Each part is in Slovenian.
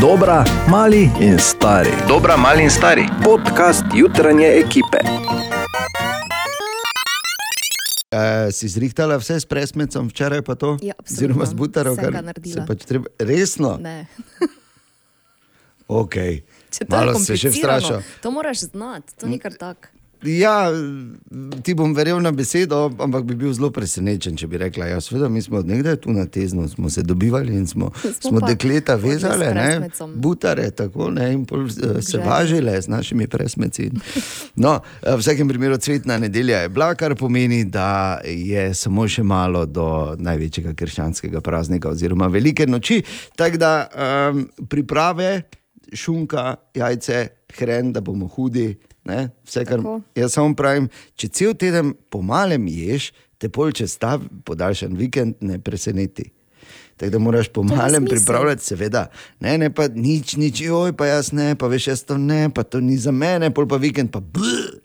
Dobra, mali in stari. Dobra, mali in stari. Podcast jutranje ekipe. Uh, si zrihtala vse s presmecom včeraj, pa to? Ja. Oziroma z butarom, Vsega naredila. pač treba. Resno? Ne. To Malo se še vstrašil. To moraš znati, to ni kar tako. Ja, ti bom verjel na besedo, ampak bi bil zelo presenečen, če bi rekla: Ja, seveda, mi smo od nekdaj tu na tezno, smo se dobivali in smo, Smo smo dekleta vezali, ne, butare, tako ne, in pol, eh, se važile z našimi presmeci. No, eh, v vsakem primeru cvetna nedelja je bila, kar pomeni, da je samo še malo do največjega krščanskega praznika oziroma velike noči. Tako da um, priprave, šunka, jajce, hren, da bomo hudi. Ne, vse, kar Tako. jaz samo pravim, če cel teden po malem ješ, te pol čez ta podaljšan vikend ne preseneti. Tako da moraš po ima malem smisel. pripravljati, seveda. Ne, ne pa nič, nič, joj, pa jaz ne, pa veš, jaz to ne, pa to ni za mene, pol pa vikend pa bl.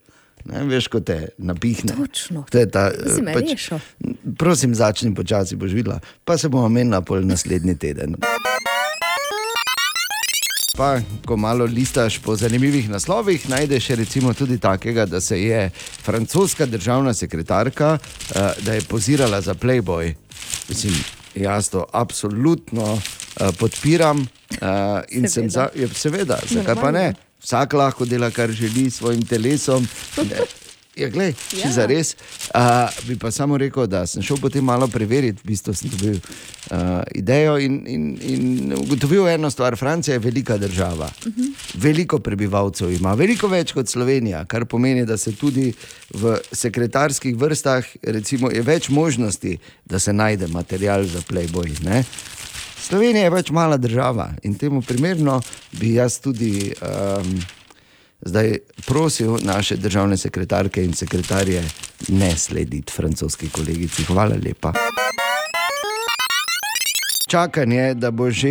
Ne, veš, ko te napihne. Točno. To je ta, me pač, rešil. prosim, začni počasi, boš videla. Pa se bomo menila pol naslednji teden. Pa, ko malo listaš po zanimivih naslovih, najdeš recimo tudi takega, da se je francoska državna sekretarka, uh, da je pozirala za Playboy. Mislim, jaz to absolutno uh, podpiram uh, in Seveda. sem za, ja, seveda, zakaj pa ne? Vsak lahko dela, kar želi s svojim telesom. Ja, glej, če Ja. za res. Uh, bi pa samo rekel, da sem šel potem malo preveriti, v bistvu sem dobil uh, idejo in, in, in ugotovil eno stvar. Francija je velika država, uh -huh. veliko prebivalcev ima, veliko več kot Slovenija, kar pomeni, da se tudi v sekretarskih vrstah recimo, je več možnosti, da se najde material za Playboy. Ne? Slovenija je pač mala država in temu primerno bi jaz tudi um, zdaj prosil naše državne sekretarke in sekretarje ne slediti francoski kolegici. Hvala lepa. Čakanje, da bo že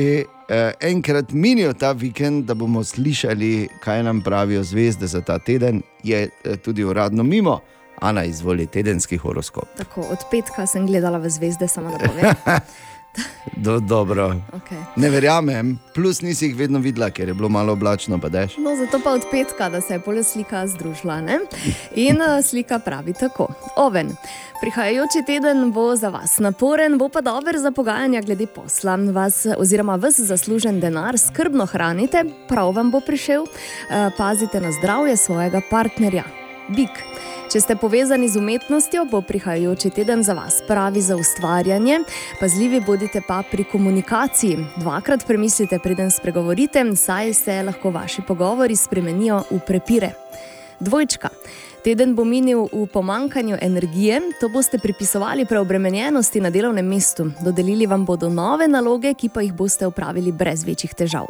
eh, enkrat minil ta vikend, da bomo slišali, kaj nam pravijo zvezde za ta teden, je eh, tudi uradno mimo. Ana, izvoli tedenski horoskop. Tako, od petka sem gledala v zvezde, samo da povem. Do, dobro. Okay. Ne verjamem, plus nisi jih vedno videla, ker je bilo malo oblačno, pa. No, zato pa od petka, da se je pole slika združila. Ne? In uh, slika pravi tako: Oven. Prihajajoči teden bo za vas naporen, bo pa dober za pogajanja glede posla. Vas, oziroma, vas zaslužen denar skrbno hranite, prav vam bo prišel, uh, pazite na zdravje svojega partnerja. Bik. Če ste povezani z umetnostjo, bo prihajajoči teden za vas pravi za ustvarjanje. Pazljivi bodite pa pri komunikaciji. Dvakrat premislite, preden spregovorite, saj se lahko vaši pogovori spremenijo v prepire. Dvojčka. Teden bo minil v pomankanju energije, to boste pripisovali preobremenjenosti na delovnem mestu. Dodelili vam bodo nove naloge, ki pa jih boste upravili brez večjih težav.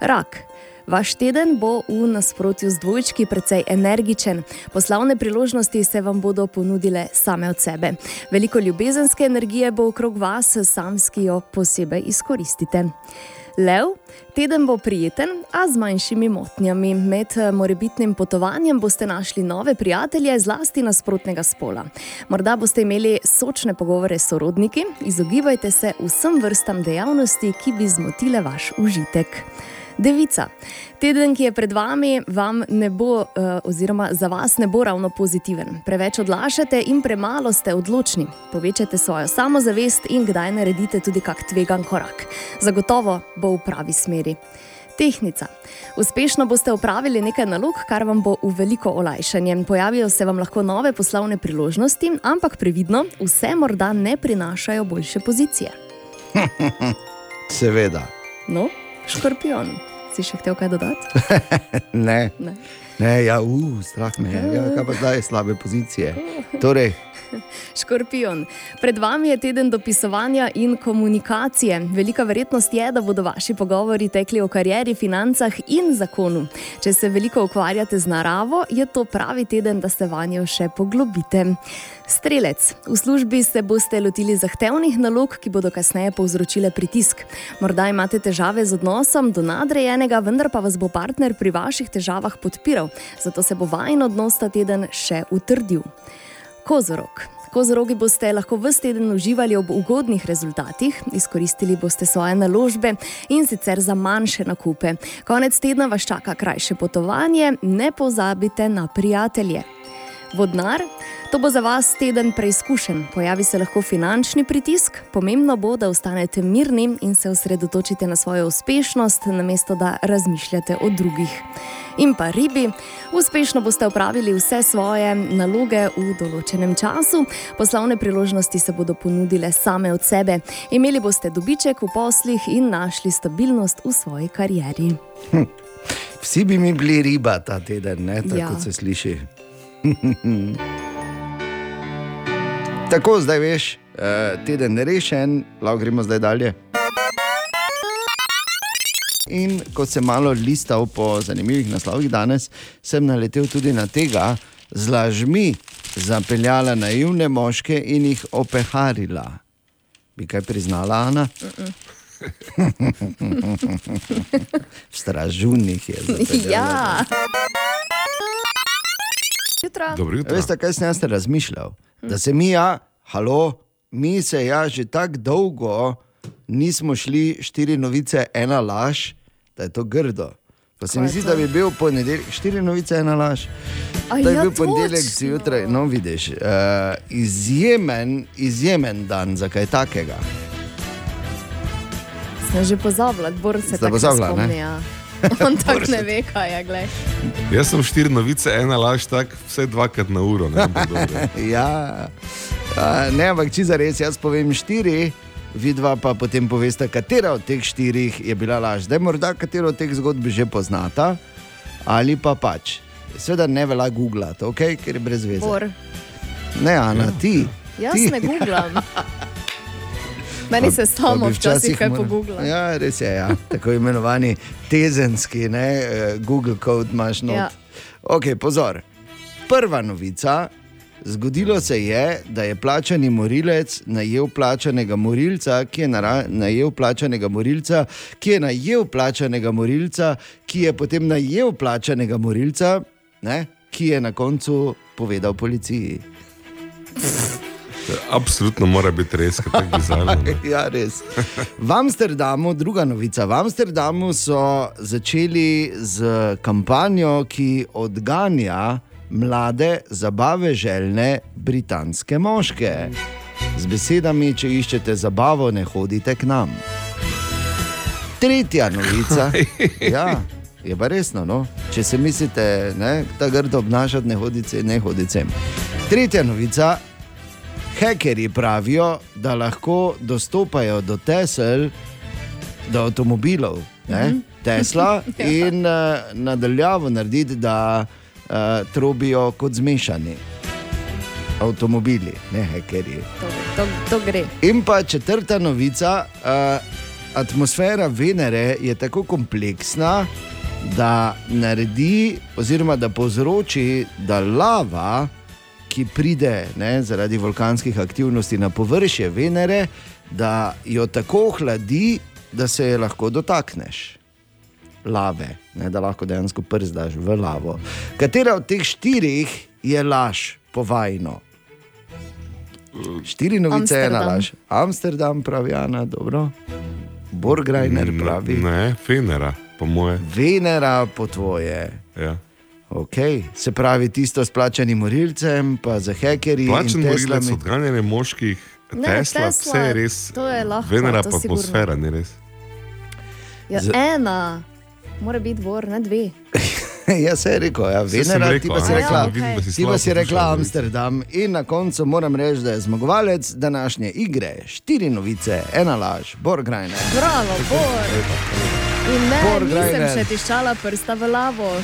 Rak. Vaš teden bo v nasprotju z dvojčki precej energičen. Poslovne priložnosti se vam bodo ponudile same od sebe. Veliko ljubezenske energije bo okrog vas, samski jo posebej izkoristite. Lev, teden bo prijeten, a z manjšimi motnjami. Med eh, morebitnim potovanjem boste našli nove prijatelje, zlasti nasprotnega spola. Morda boste imeli sočne pogovore s sorodniki, izogibajte se vsem vrstam dejavnosti, ki bi zmotile vaš užitek. Devica. Teden, ki je pred vami, vam ne bo, eh, oziroma za vas ne bo ravno pozitiven. Preveč odlašate in premalo ste odločni. Povečajte svojo samozavest in kdaj naredite tudi kak tvegan korak. Zagotovo bo v pravi smeri. Tehnica. Uspešno boste opravili nekaj nalog, kar vam bo v veliko olajšanje. Pojavijo se vam lahko nove poslovne priložnosti, ampak previdno, vse morda ne prinašajo boljše pozicije. Seveda. No, škorpion, si še hotel kaj dodati? Ne. Ne. Ne, ja, uh, strah me je, ja, kaj pa zdaj slabe pozicije. Torej, Škorpion, pred vami je teden dopisovanja in komunikacije. Velika verjetnost je, da bodo vaši pogovori tekli o karieri, financah in zakonu. Če se veliko ukvarjate z naravo, je to pravi teden, da se vanjo še poglobite. Strelec, v službi se boste lotili zahtevnih nalog, ki bodo kasneje povzročile pritisk. Morda imate težave z odnosom do nadrejenega, vendar pa vas bo partner pri vaših težavah podpiral, zato se bo vajen odnos ta teden še utrdil. Kozorok. Kozorogi boste lahko vse teden uživali ob ugodnih rezultatih, izkoristili boste svoje naložbe in sicer za manjše nakupe. Konec tedna vas čaka krajše potovanje, ne pozabite na prijatelje. Vodnar, to bo za vas teden preizkušen, pojavi se lahko finančni pritisk, pomembno bo, da ostanete mirni in se osredotočite na svojo uspešnost, namesto da razmišljate o drugih. In pa ribi, uspešno boste opravili vse svoje naloge v določenem času, poslovne priložnosti se bodo ponudile same od sebe, imeli boste dobiček v poslih in našli stabilnost v svoji karieri. Vsi bi mi bili riba ta teden, ne? tako Ja. ja. se sliši. Tako, zdaj veš, eh, teden je rešen, lahko gremo zdaj dalje. In ko sem malo listal po zanimivih naslovih danes, sem naletel tudi na tega, z lažmi zapeljala naivne moške in jih opeharila. Bi kaj priznala, Ana? V stražunih je zapeljala. Ja. Jutra. Dobro jutro. Veste, kaj sem jaz razmišljal? Da se mi, ja, halo, mi se ja že tako dolgo nismo šli štiri novice, ena laž, da je to grdo. Pa se mi je zdi, da bi bil ponedeljek, štiri novice, ena laž. A Da je ja, bil ponedeljek zjutraj, no vidiš, uh, izjemen, izjemen dan za kaj takega. Sem že pozabila, Bor se tako spomni. Ja. On tako ne ve, kaj je. Glej. Jaz sem štiri novice, ena laž, tako vse dvakrat na uro. Ne. Ja, uh, ne, ampak če za res, jaz povem štiri. Vidva pa potem poveste, katera od teh štirih je bila laž. Zdaj morda katero od teh zgodb že poznata, ali pa pač. Sveda ne velja googlati, okay? ker je brez veze. Bor. Ne, Ana, ti. Jaz ti. ne googlam. Meni se samo včasih kaj pogugla. Ja, res je. Ja. Tako imenovani tezenski, ne, eh, Google code imaš not. Ja. Ok, pozor. Prva novica. Zgodilo se je, da je plačani morilec najel plačanega morilca, ki je nara, najel plačanega morilca, ki je najel plačanega morilca, ki je potem najel plačanega morilca, ne, ki je na koncu povedal policiji. Absolutno mora biti res, tako bizarno. ne. Ja, res. V Amsterdamu, druga novica. V Amsterdamu so začeli z kampanjo, ki odganja mlade, zabave željne britanske moške. Z besedami, če iščete zabavo, ne hodite k nam. Tretja novica. Ja, je pa resno. No? Če se mislite, da ta grdo obnašati, ne hodite, ne hodite sem. Tretja novica. Hekerji pravijo, da lahko dostopajo do Tesel, do avtomobilov, ne? Tesla, in uh, nadaljavo narediti, da uh, trobijo kot zmešani avtomobili, ne hekerji. To, to, to gre. In pa četrta novica. Uh, atmosfera Venere je tako kompleksna, da naredi, oziroma da povzroči, da lava, ki pride ne, zaradi vulkanskih aktivnosti na površje Venere, da jo tako hladi, da se je lahko dotakneš. Lave, ne, da lahko dejansko przdaš v lavo. Katera od teh štirih je laž, povajno? Štiri novice, ena Amsterdam. laž. Amsterdam pravi, Ana, dobro. Borgrajner pravi, Ne, Fenera, po moje. Venera po tvoje. Ja. Okay. Se pravi, tisto s plačanim morilcem, pa za hekerji. Plačen morilec, Teslami. odganjanje moških, Ne, Tesla, Tesla, vse je res. to je lahko, Venera to pa atmosfera, ni res. Ja, Z- ena, mora biti bor, ne dve. ja, se je rekel, ja, Venera, rekel, ti pa a si rekla. Ja, si Ti pa si rekla. Amsterdam in na koncu moram reči, da je zmagovalec današnje igre. Štiri novice, ena laž, Borgrajner. Bravo, bor. In ne, Bor nisem Grajner. še tiščala prsta v lavo.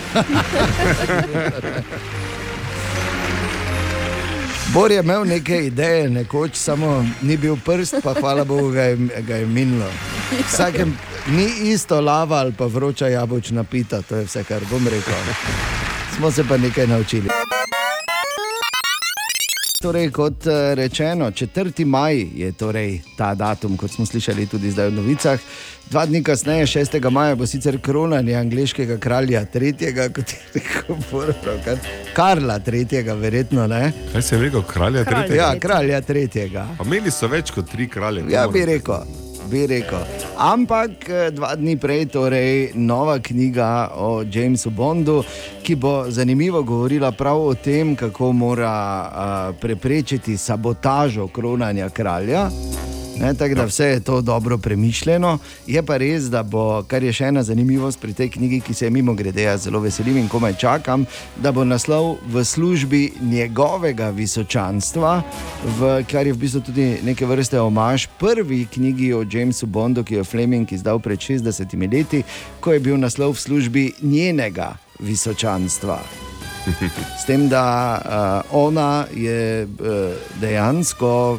Bor je imel neke ideje, nekoč samo ni bil prst, pa hvala Bogu ga je, ga je minilo. Vsakem ni isto lava ali pa vroča jabolčna pita, to je vse, kar bom rekel. Smo se pa nekaj naučili. Torej, kot eh, rečeno, 4. maj je torej ta datum, kot smo slišali tudi zdaj v novicah. Dva dni kasneje, 6. maja, bo sicer kronanje angliškega kralja, tretjega, kot je rekel Borov, Karla III., verjetno ne. Kaj se je rekel, kralja Kralj. tretjega? Ja, kralja tretjega. Pa imeli so več kot tri kralje. Ja, bi rekel. Bi rekel. Ampak eh, dva dni prej, torej nova knjiga o Jamesu Bondu, ki bo zanimivo govorila prav o tem, kako mora uh, preprečiti sabotažo kronanja kralja. Ne, tako da vse je to dobro premišljeno. Je pa res, da bo, kar je še ena zanimivost pri tej knjigi, ki se je mimo grede, jaz zelo veselim in komaj čakam, da bo naslov v službi njegovega visočanstva, v, kar je v bistvu tudi neke vrste omaž prvi knjigi o Jamesu Bondu, ki jo je Fleming izdal pred 60 leti, ko je bil naslov v službi njenega visočanstva. S tem, da uh, ona je uh, dejansko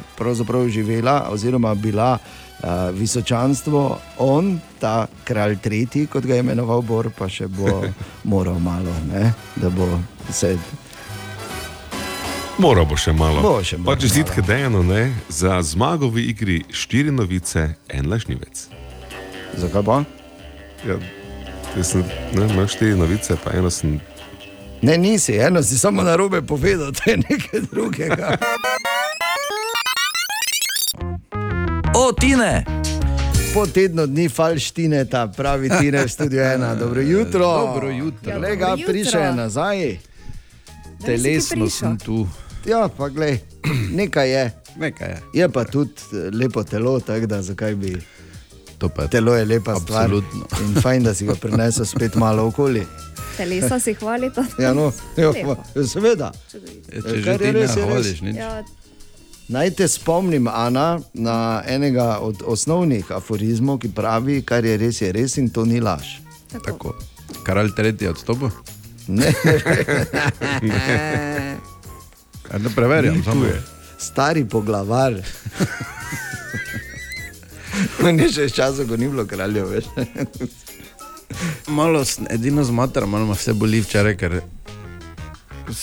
živela, oziroma bila uh, visočanstvo, on, ta kralj tretji, kot ga je imenoval Bor, pa še bo moral malo, ne, da bo se. Moral bo še malo. Bo še pa malo, čestitke Dejanu ne, za zmago v igri štiri novice, en lažnivec. Zakaj pa? Ja, jaz sem ne, imel štiri novice, pa eno sem. Ne, nisi, eno si samo na robe povedal, to je nekaj drugega. O, Tine! Po tednu dni falštine, ta pravi Tine v studiu ena. Dobro jutro. Dobro jutro. Ja, dobro ga, prišel nazaj. Telesno prišel? sem tu, Ja, pa glej, nekaj je. nekaj je. Je pa tudi eh, lepo telo, tako da zakaj bi. To pa je Telo je lepa Absolutno. stvar. In fajn, da si ga prinesel spet malo okoli. Telesa si hvalita. Ja, no, jo, pa, seveda. Je, če že ti ne hvališ, nič. Ja, Naj te spomnim, Ana, na enega od osnovnih aforizmov, ki pravi, kar je res, je res in to ni laž. Tako. Kralj tretji odstopil? Ne, Ja, Ne preverjam, samo je. stari poglavar. On je še iz časa, ko ni bilo kraljev več. Malo, edino zmatra, malo me vse boli včeraj, ker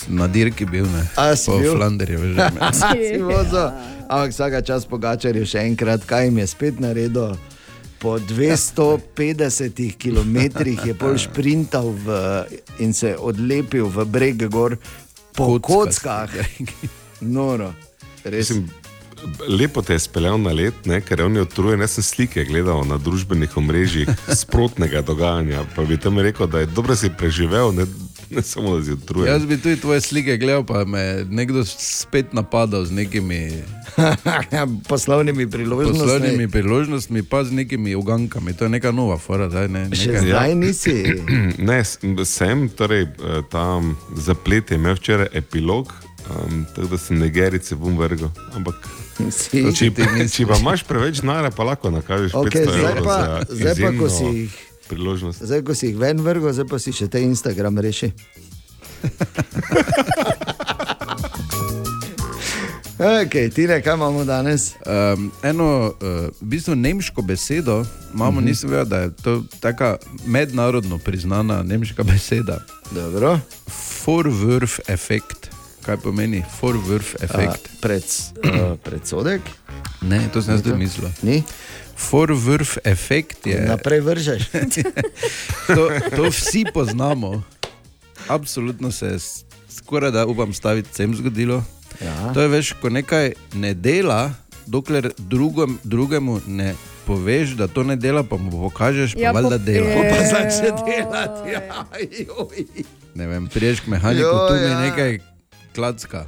na dirki bil, ne. A, si po bil? Flanderju, že me- si vozil. Ampak vsaka čas pogačar je še enkrat, kaj jim je spet naredil. Po 250 km je pol šprintal v, in se odlepil v breg gor po kockah. Kockasti. Noro, res. Mislim, lepo te je speljal na let, ne, ker je on je utrujen. Jaz sem slike gledal na družbenih omrežjih sprotnega dogajanja. Pa bi tam rekel, da je dobro si preživel, ne, ne samo da si utrujen. Jaz bi tudi tvoje slike gledal, pa me je nekdo spet napadal z nekimi Poslovnimi priložnostmi. poslovnimi priložnostmi, pa z nekimi ugankami. To je neka nova fora, zdaj ne. Še Nekaj, zdaj nisi. Ne, sem, torej eh, ta zaplet je imel včeraj epilog, um, tako da sem negerice bom vrgel. Ampak si. če, če pa imaš preveč denarja, pa lahko nakažeš Okej, 500 zdaj evrov pa- zdaj pa, ko si jih- priložnost. Zdaj, ko si jih ven vrgel, zdaj pa si še te Instagram reši. Okay, Tine, kaj imamo danes? Um, eno, uh, v bistvu nemško besedo imamo, uh -huh. nisem vedel, da je to taka mednarodno priznana nemška beseda. Dobro. Forwurf efekt. Kaj pomeni forwurf efekt? Pred, uh, predsodek? Ne, to sem jaz tudi mislil. Ni? Forwurf efekt je. Naprej vržeš. To, to vsi poznamo. Absolutno se je skoraj da upam staviti sem zgodilo. Ja. To je veš, ko nekaj ne dela, dokler drugem, drugemu ne poveš, da to ne dela, pa mu pokažeš, pa Ja, valjda po- dela. je. Pa začne delati. Ja, joj. Ne vem, priješ k mehaniku, Jo, tu mi ja. nekaj klacka.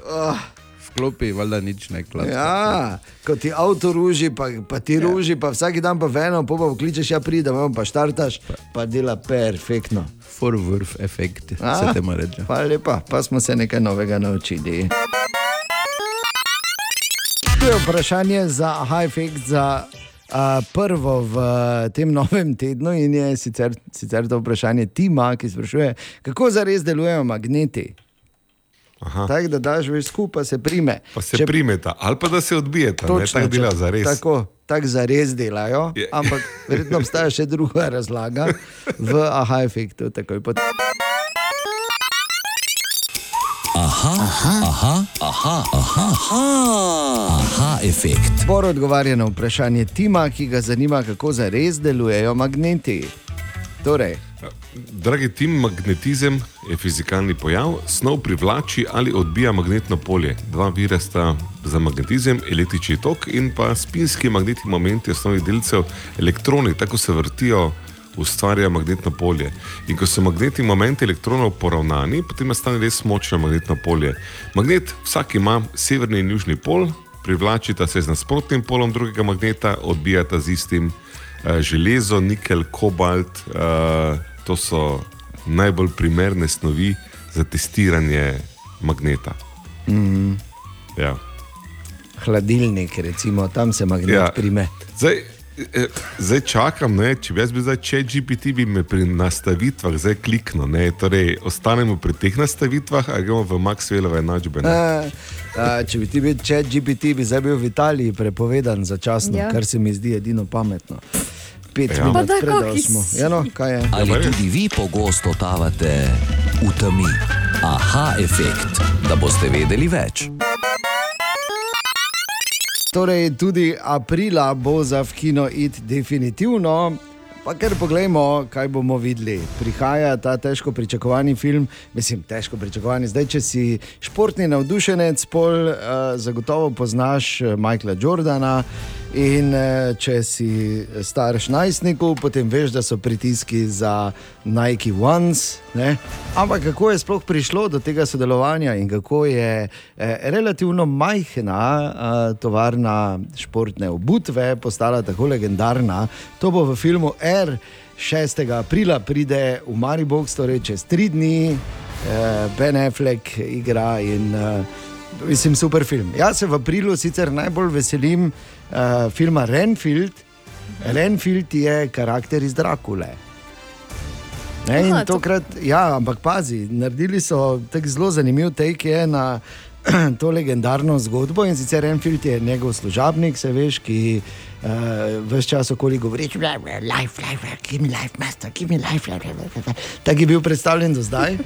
Vklopi, valjda nič ne klacka. Ja, ko ti avto ruži, pa, pa ti ruži, pa vsak dan pa veno, pa pa kličeš, ja pridi, pa štartaš, pa dela perfektno. Forwurf efekt, A, se temu reče. Hvala lepa, pa smo se nekaj novega naučili. To je vprašanje za High-Fake, za uh, prvo v uh, tem novem tednu in je sicer, sicer to vprašanje Tima, ki sprašuje, kako zares delujejo magneti. Tako da daš več skupaj, se prime. Pa se Če... primeta, ali pa da se odbijeta, ne tako če- dela za res. Tako, tako za res delajo, Je. ampak verjetno obstaja še druga razlaga v aha efektu. takoj po- Aha, aha, aha, aha, aha, aha, aha efekt. Bor odgovarja na vprašanje Tima, ki ga zanima, kako zares delujejo magneti. Torej, Dragi tim, magnetizem je fizikalni pojav, snov privlači ali odbija magnetno polje. Dva vira sta za magnetizem, električni tok in pa spinski magnetni momenti osnovnih delcev, elektroni, tako se vrtijo, ustvarja magnetno polje. In ko so magnetni momenti elektronov poravnani, potem nastane res močno magnetno polje. Magnet vsak ima severni in južni pol, privlačita se z nasprotnim polom drugega magneta, odbijata z istim. Uh, železo, nikel, kobalt, uh, to so najbolj primerne snovi za testiranje magneta. Mm -hmm. ja. hladilnik, recimo, tam se magnet Ja. prime. Zdaj, eh, zdaj čakam, ne, če bi jaz bil zdaj če GPT, bi me pri nastavitvah zdaj kliknil. Ne, torej, ostanemo pri teh nastavitvah, ali gremo v Maxwellove enačbe. ne? A, če bi ti bil čet GPT, bi zdaj bil v Italiji prepovedan začasno, ja. kar se mi zdi edino pametno. Pet Ja. Pa minut da, pred kako osmo. is- Ja, no, kaj je? Ali tudi vi pogosto totavate v temi? Aha efekt, da boste vedeli več. Torej, tudi aprila bo za v kino id definitivno. Pa kar poglejmo, kaj bomo videli. Prihaja ta težko pričakovani film, mislim, težko pričakovani. Zdaj, če si športni navdušenec, pol uh, zagotovo poznaš eh, Michaela Jordana. In uh, če si starš najstnikov, potem veš, da so pritiski za Nike Ones. Ne? Ampak kako je sploh prišlo do tega sodelovanja in kako je eh, relativno majhna eh, tovarna športne obutve postala tako legendarna, to bo v filmu R. 6. aprila pride v Maribox, torej čez tri dni, eh, Ben Affleck igra in eh, mislim, super film. Jaz se v aprilu sicer najbolj veselim uh, filma Renfield. Renfield je karakter iz Drakule. Ne, Aha, to- tokrat, ja, ampak pazi, naredili so tako zelo zanimiv take je na to legendarno zgodbo. In sicer Enfield je njegov služabnik, se veš, ki uh, vse čas okoli govori: life, life, give me life, master, give me life. life, life, life. Tako je bil predstavljen do zdaj.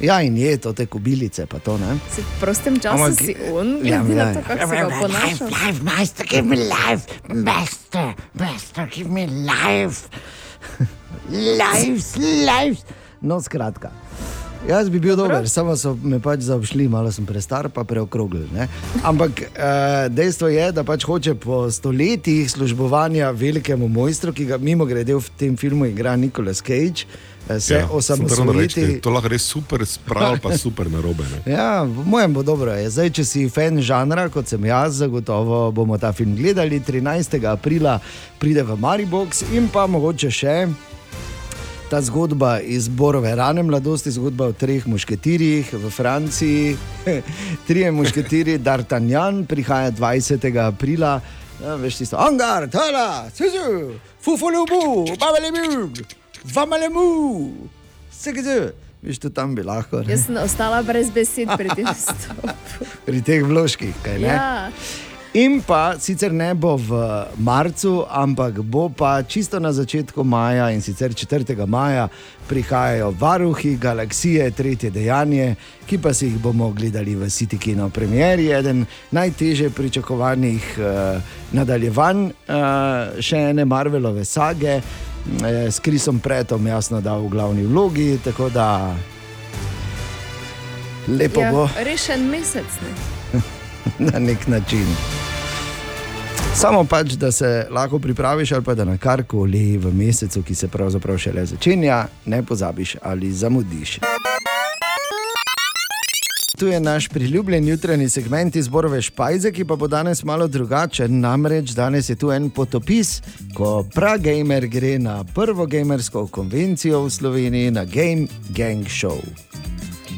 Ja, in je to te kubilice, pa to ne. Si v prostem času Ampak- si on, Ja, glede na ja. to, kako se ga ponaša. life, master, give me life, master, master, give me life. Lives, lives. No, skratka. Jaz bi bil dober, samo so me pač zaobšli, malo sem prestar, pa preokrogli. Ne? Ampak eh, dejstvo je, da pač hoče po stoletjih službovanja velikemu mojstru, ki ga mimo grede v tem filmu igra Nicolas Cage, se ja, reči, osamosvojiti. je To lahko res super sprav, pa super narobe. Ne? Ja, v mojem bo dobro. Je. Zdaj, če si fan žanra, kot sem jaz, zagotovo bomo ta film gledali. 13. aprila pride v Maribox in pa mogoče še. Ta zgodba iz Borove rane mladosti, zgodba o treh mušketirjih v Franciji. Trije mušketiri, D'Artagnan, prihaja 20. aprila. Ja, veš, tisto, Angar, Tala, Suzu, Fufulubu, Babelemu, Vamalemu, Segedzu. Veš, tu tam bi lahko. ne? Jaz sem ostala brez besed pri tem stopu. pri teh vložkih. kaj ne? Ja. In pa sicer ne bo v marcu, ampak bo pa čisto na začetku maja in sicer 4. maja prihajajo varuhi galaksije, tretje dejanje, ki pa si jih bomo gledali v City Kino premieri, eden najtežje pričakovanih uh, nadaljevanj uh, še ene Marvelove sage. S Krisom Pretom, jasno, da v glavni vlogi, tako da lepo ja. bo. Ja, rešen mesec. Ne? na nek način. Samo pač, da se lahko pripraviš, ali pa da na karkoli v mesecu, ki se pravzaprav šele začenja, ne pozabiš ali zamudiš. Tu je naš priljubljen jutranji segment izborove špajze, ki pa bo danes malo drugačen. Namreč danes je tu en potopis, ko pragamer gre na prvo gamersko konvencijo v Sloveniji, na Game Gang Show.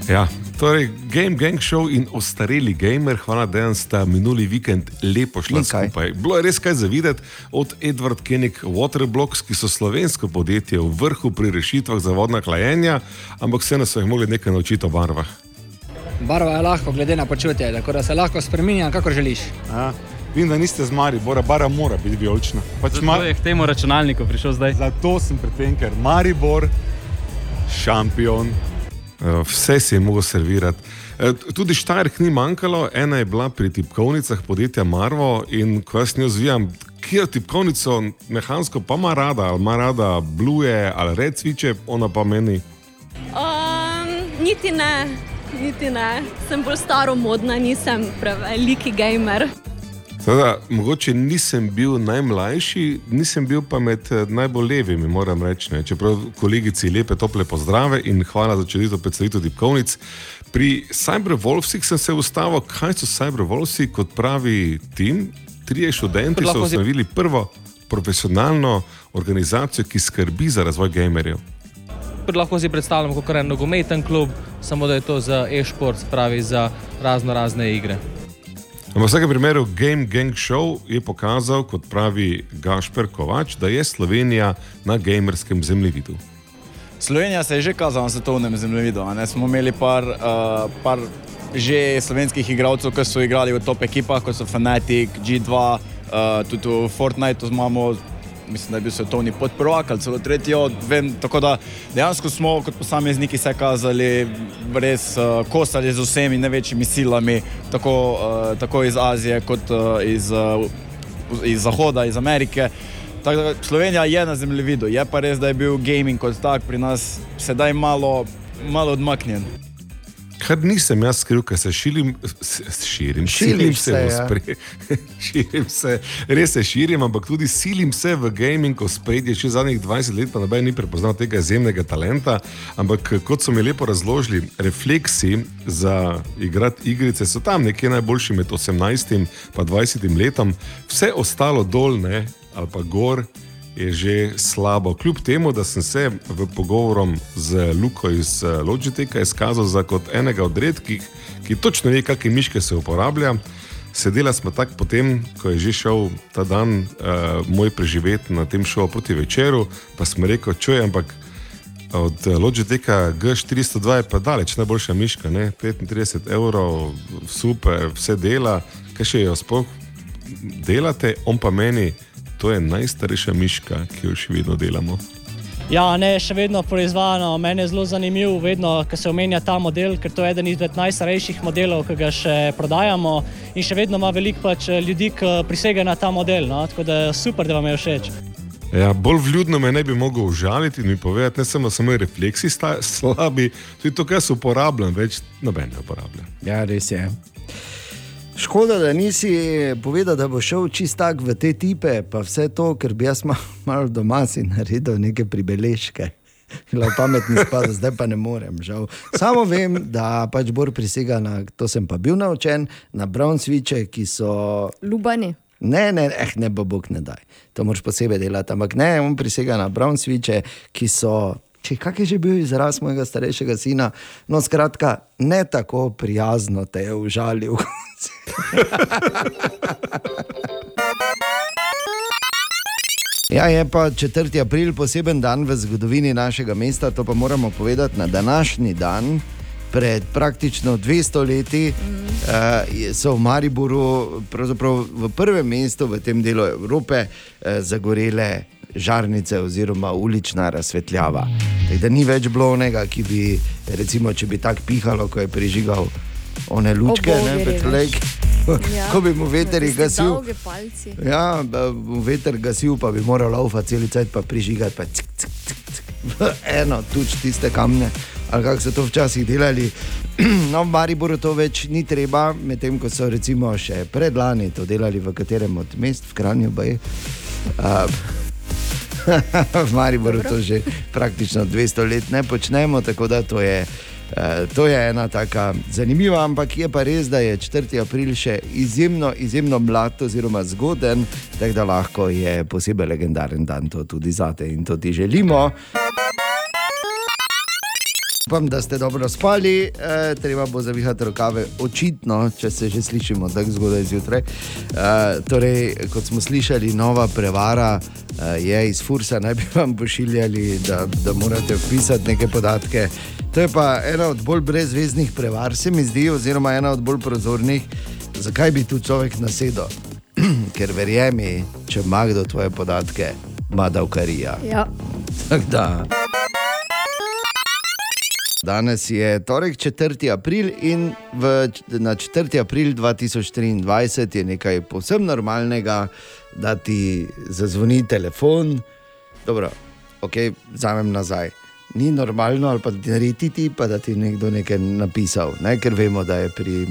Ja, torej, Game Gang Show in ostareli gamer, hvala, da sta minuli vikend lepo šla kaj? skupaj. Bilo je res kaj za videti od Edward Koenig Waterblocks, ki so slovensko podjetje v vrhu pri rešitvah za vodna hlajenja, ampak vseeno so jih mogli nekaj naučiti o barvah. Barva je lahko, glede na počutje, tako da se lahko spremenja, kako želiš. Aha. Vem, da niste z Maribora, bara mora biti vijolična. Pač Zato ma... je k temu računalniku prišel zdaj. Zato sem pri tem, ker Maribor, šampion. Eh, Vse si je mogel servirati. Eh, Tudi Štajerk ni manjkalo, ena je bila pri tipkovnicah podjetja Marvo in ko jaz njo zvijam, kje tipkovnico mehansko pa ima rada, ali ima rada bluje ali red cviče, ona pa meni. Um, niti ne, niti ne. Sem bolj staromodna, nisem preveliki gamer. Teda, mogoče nisem bil najmlajši, nisem bil pa med eh, najbolj levimi, moram reči. Ne. Čeprav kolegici lepe, tople pozdrave in hvala za čudovito predstavitev tipkovnic. Pri Cyberwolfsih sem se ustavil, kaj so Cyberwolfsi, kot pravi tim. Trije študenti so ustanovili prvo profesionalno organizacijo, ki skrbi za razvoj gamerjev. Lahko si predstavljamo kot en nogometen klub, samo da je to za e-šport, se pravi za razno razne igre. V vsakem primeru Game Gang Show je pokazal, kot pravi Gašper Kovač, da je Slovenija na gamerskem zemljevidu. Slovenija se je že kazala na svetovnem zemljevidu. a ne. Smo imeli par, uh, par že slovenskih igralcev, ki so igrali v top ekipah, kot so Fnatic, G2, uh, tudi v Fortniteu imamo. Mislim, da je bil svetovni podprvak ali celo tretji. od, Vem, tako da dejansko smo kot posamezniki se kazali res uh, kosali z vsemi največjimi silami, tako, uh, tako iz Azije kot uh, iz, uh, iz Zahoda, iz Amerike. Tako da Slovenija je na zemljevidu, je pa res, da je bil gaming kot tak pri nas sedaj malo, malo odmaknjen. Kar nisem jaz skril, ker se širim, s- širim, Širiš silim se, v ja. širim se, res se širim, ampak tudi silim se v gaming, ko spredje, še zadnjih 20 let, pa noben ni prepoznal tega izjemnega talenta. Ampak kot so mi lepo razložili, refleksi za igrati igrice so tam nekje najboljši med 18 in 20 letom, vse ostalo dol, ne, ali pa gor, je že slabo. Kljub temu, da sem se v pogovoru z Luko iz eh, Logitecha izkazal za kot enega od redkih, ki točno ve, kakšne miške se uporablja. Sedela smo tako potem, ko je že šel ta dan uh, moj preživet na tem šovu proti večeru, pa smo rekli, čuj, ampak od eh, Logitecha G402 je pa daleč najboljša miška, ne? 35 evrov, super, vse dela, kaj še jo sploh delate, on pa meni, to je najstarejša miška, ki jo še vedno delamo. Ja, ne, še vedno proizvajamo. Meni je zelo zanimivo, vedno, ko se omenja ta model, ker to je eden izmed najstarejših modelov, ki ga še prodajamo. In še vedno ima veliko pač ljudi, ki prisegajo na ta model. No? Tako da je super, da vam je všeč. Ja, bolj vljudno me ne bi mogel užaliti in mi povedati, ne samo, moji refleksi sta, slabi, tudi to, kar se uporabljam, več noben ne uporablja. Ja, res je. Škoda, da nisi povedal, da bo šel čist tak v te tipe, pa vse to, ker bi jaz ma- malo doma si naredil neke pribeležke. Bila pametni spada, zdaj pa ne morem, žal. Samo vem, da pač Bor prisega na, to sem pa bil naučen, na brown switche, ki so Lubani. Ne, ne, eh, ne bo Bog ne daj. To moraš posebej delati. Ampak ne, on prisega na brown switche, ki so. Če kak je že bil izraz mojega starejšega sina, no skratka, ne tako prijazno te je užalil. Ja, je pa 4. april poseben dan v zgodovini našega mesta, to pa moramo povedati na današnji dan. Pred praktično 200 leti uh, so v Mariboru, pravzaprav v prvem mestu v tem delu Evrope, uh, zagorele žarnice oziroma ulična razsvetljava. Tako da ni več bilo onega, ki bi, recimo, če bi tako pihalo, ko je prižigal one lučke, ne, Obogeri, petlek, Ja. ko bi mu veter gasil. Ja, bo veter gasil, pa bi moral laufa cel cel pa prižigati, pa cik, cik, cik, cik, eno, tuč tiste kamne, ali kako so to včasih delali. No, v Mariboru to več ni treba, medtem ko so recimo še predlani to delali v katerem od mest, v Kranju, baj. Uh, v Mariboru to že praktično 200 let ne počnemo, tako da to je. Uh, to je ena taka zanimiva, ampak je pa res, da je 4. april še izjemno, izjemno mlad oziroma zgoden, tako da lahko je posebej legendaren dan to tudi zate in to ti želimo. Upam, da ste dobro spali, e, treba bo zavihati rokave, očitno, če se že slišimo tako zgodaj zjutraj. E, torej, kot smo slišali, nova prevara e, je iz Fursa, naj bi vam pošiljali, da, da morate vpisati neke podatke. To je pa ena od bolj brezveznih prevar, se mi zdi, oziroma ena od bolj prozornih. Zakaj bi tu človek nasedel? Ker verjemi, če ima kdo tvoje podatke, ima davkarija. Ja. Tako da. Danes je torek 4. april in v, na 4. april 2023 je nekaj povsem normalnega, da ti zazvoni telefon. Dobro, ok, vzamem nazaj. Ni normalno, ali pa ti narediti, pa da ti nekdo nekaj napisal, ne? ker vemo, da je pri.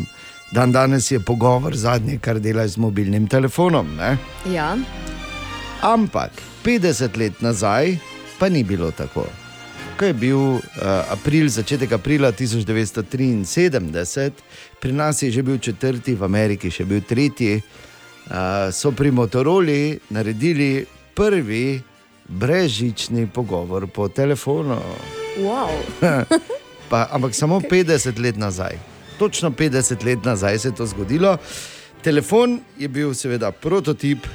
Dan danes je pogovor zadnje, kar delaš z mobilnim telefonom. Ne? Ja. Ampak 50 let nazaj pa ni bilo tako. Ko je bil uh, april, začetek aprila 1973, pri nas je že bil četrti, v Ameriki še bil tretji, uh, so pri Motoroli naredili prvi brezžični pogovor po telefonu. Wow. pa, ampak samo 50 let nazaj. Točno 50 let nazaj se je to zgodilo. Telefon je bil seveda prototip,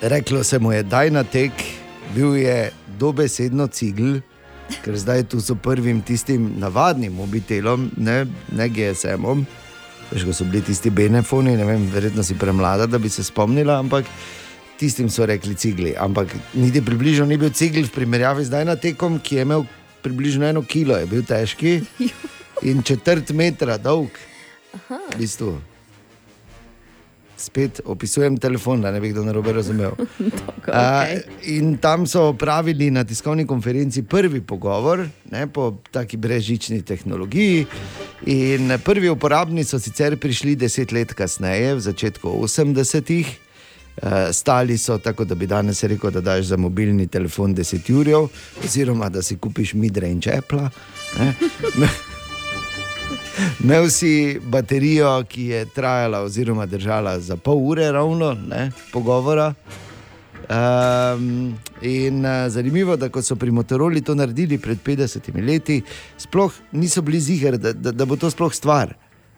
reklo se mu je Dajnatek, bil je dobesedno cigl, ker zdaj tu so prvim tistim navadnim mobitelom, ne, ne GSM-om. Veš, ko so bili tisti benefoni, ne vem, verjetno si premlada, da bi se spomnila, ampak tistim so rekli cigli. Ampak niti približno ni bil cigl v primerjavi z Dajnatekom, ki je imel približno eno kilo, je bil težki in četrt metra dolg. V bistvu. Spet opisujem telefon, da ne bi kdo narobe razumel. okej. Uh, in tam so opravili na tiskovni konferenci prvi pogovor ne, po taki brezžični tehnologiji. In prvi uporabni so sicer prišli deset let kasneje, v začetku 80-ih. Uh, stali so tako, da bi danes rekel, da daš za mobilni telefon 10 ur, oziroma da si kupiš midre in čepla. Imel si baterijo, ki je trajala, oziroma držala za pol ure, ravno ne, pogovora. Um, in uh, zanimivo je, da ko so pri Motorola to naredili pred 50 leti, sploh niso bili ziger, da, da, da bo to sploh stvar.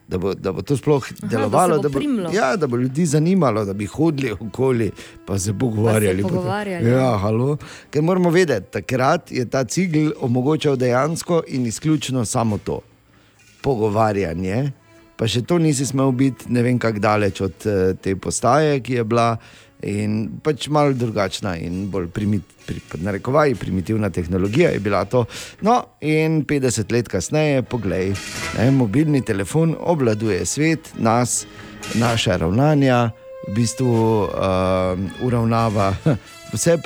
Da bo, da bo to sploh da delovalo, se bo da, bo, primlo. ja, da bo ljudi zanimalo, da bi hodili okoli in se pogovarjali. potem. pogovarjali. Ja, halo. Ker moramo vedeti, takrat je ta cigl omogočal dejansko in izključno samo to pogovarjanje. Pa še to nisi smel biti, ne vem, kako daleč od eh, te postaje, ki je bila. In pač malo drugačna in bolj primit, pri, pod narekovaji, primitivna tehnologija je bila to. No, in 50 let kasneje, poglej, ne, mobilni telefon obvladuje svet, nas, naša ravnanja, v bistvu uh, uravnava vse,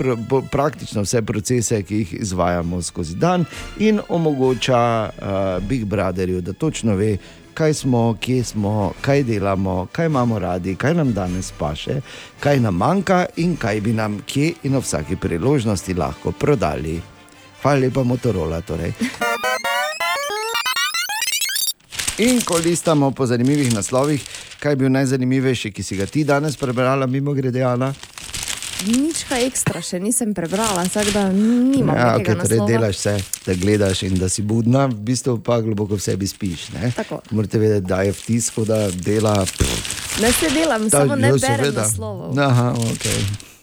praktično vse procese, ki jih izvajamo skozi dan, in omogoča uh, Big Brotherju, da točno ve, kaj smo, kje smo, kaj delamo, kaj imamo radi, kaj nam danes paše, kaj nam manjka in kaj bi nam kje in ob vsaki priložnosti lahko prodali. Hvala lepa, Motorola. Torej. In ko listamo po zanimivih naslovih, kaj je bil najzanimivejši, ki si ga ti danes prebrala, mimo grede, Ana? Nič ekstra še nisem prebrala, tako da nimam Ja, nekega okay, torej delaš vse, da gledaš in da si budna, v bistvu pa globoko v sebi spiš. Morate vedeti, da je v tisku, da dela. Ne se delam, Da, samo ne berem naslovov. Aha, okay.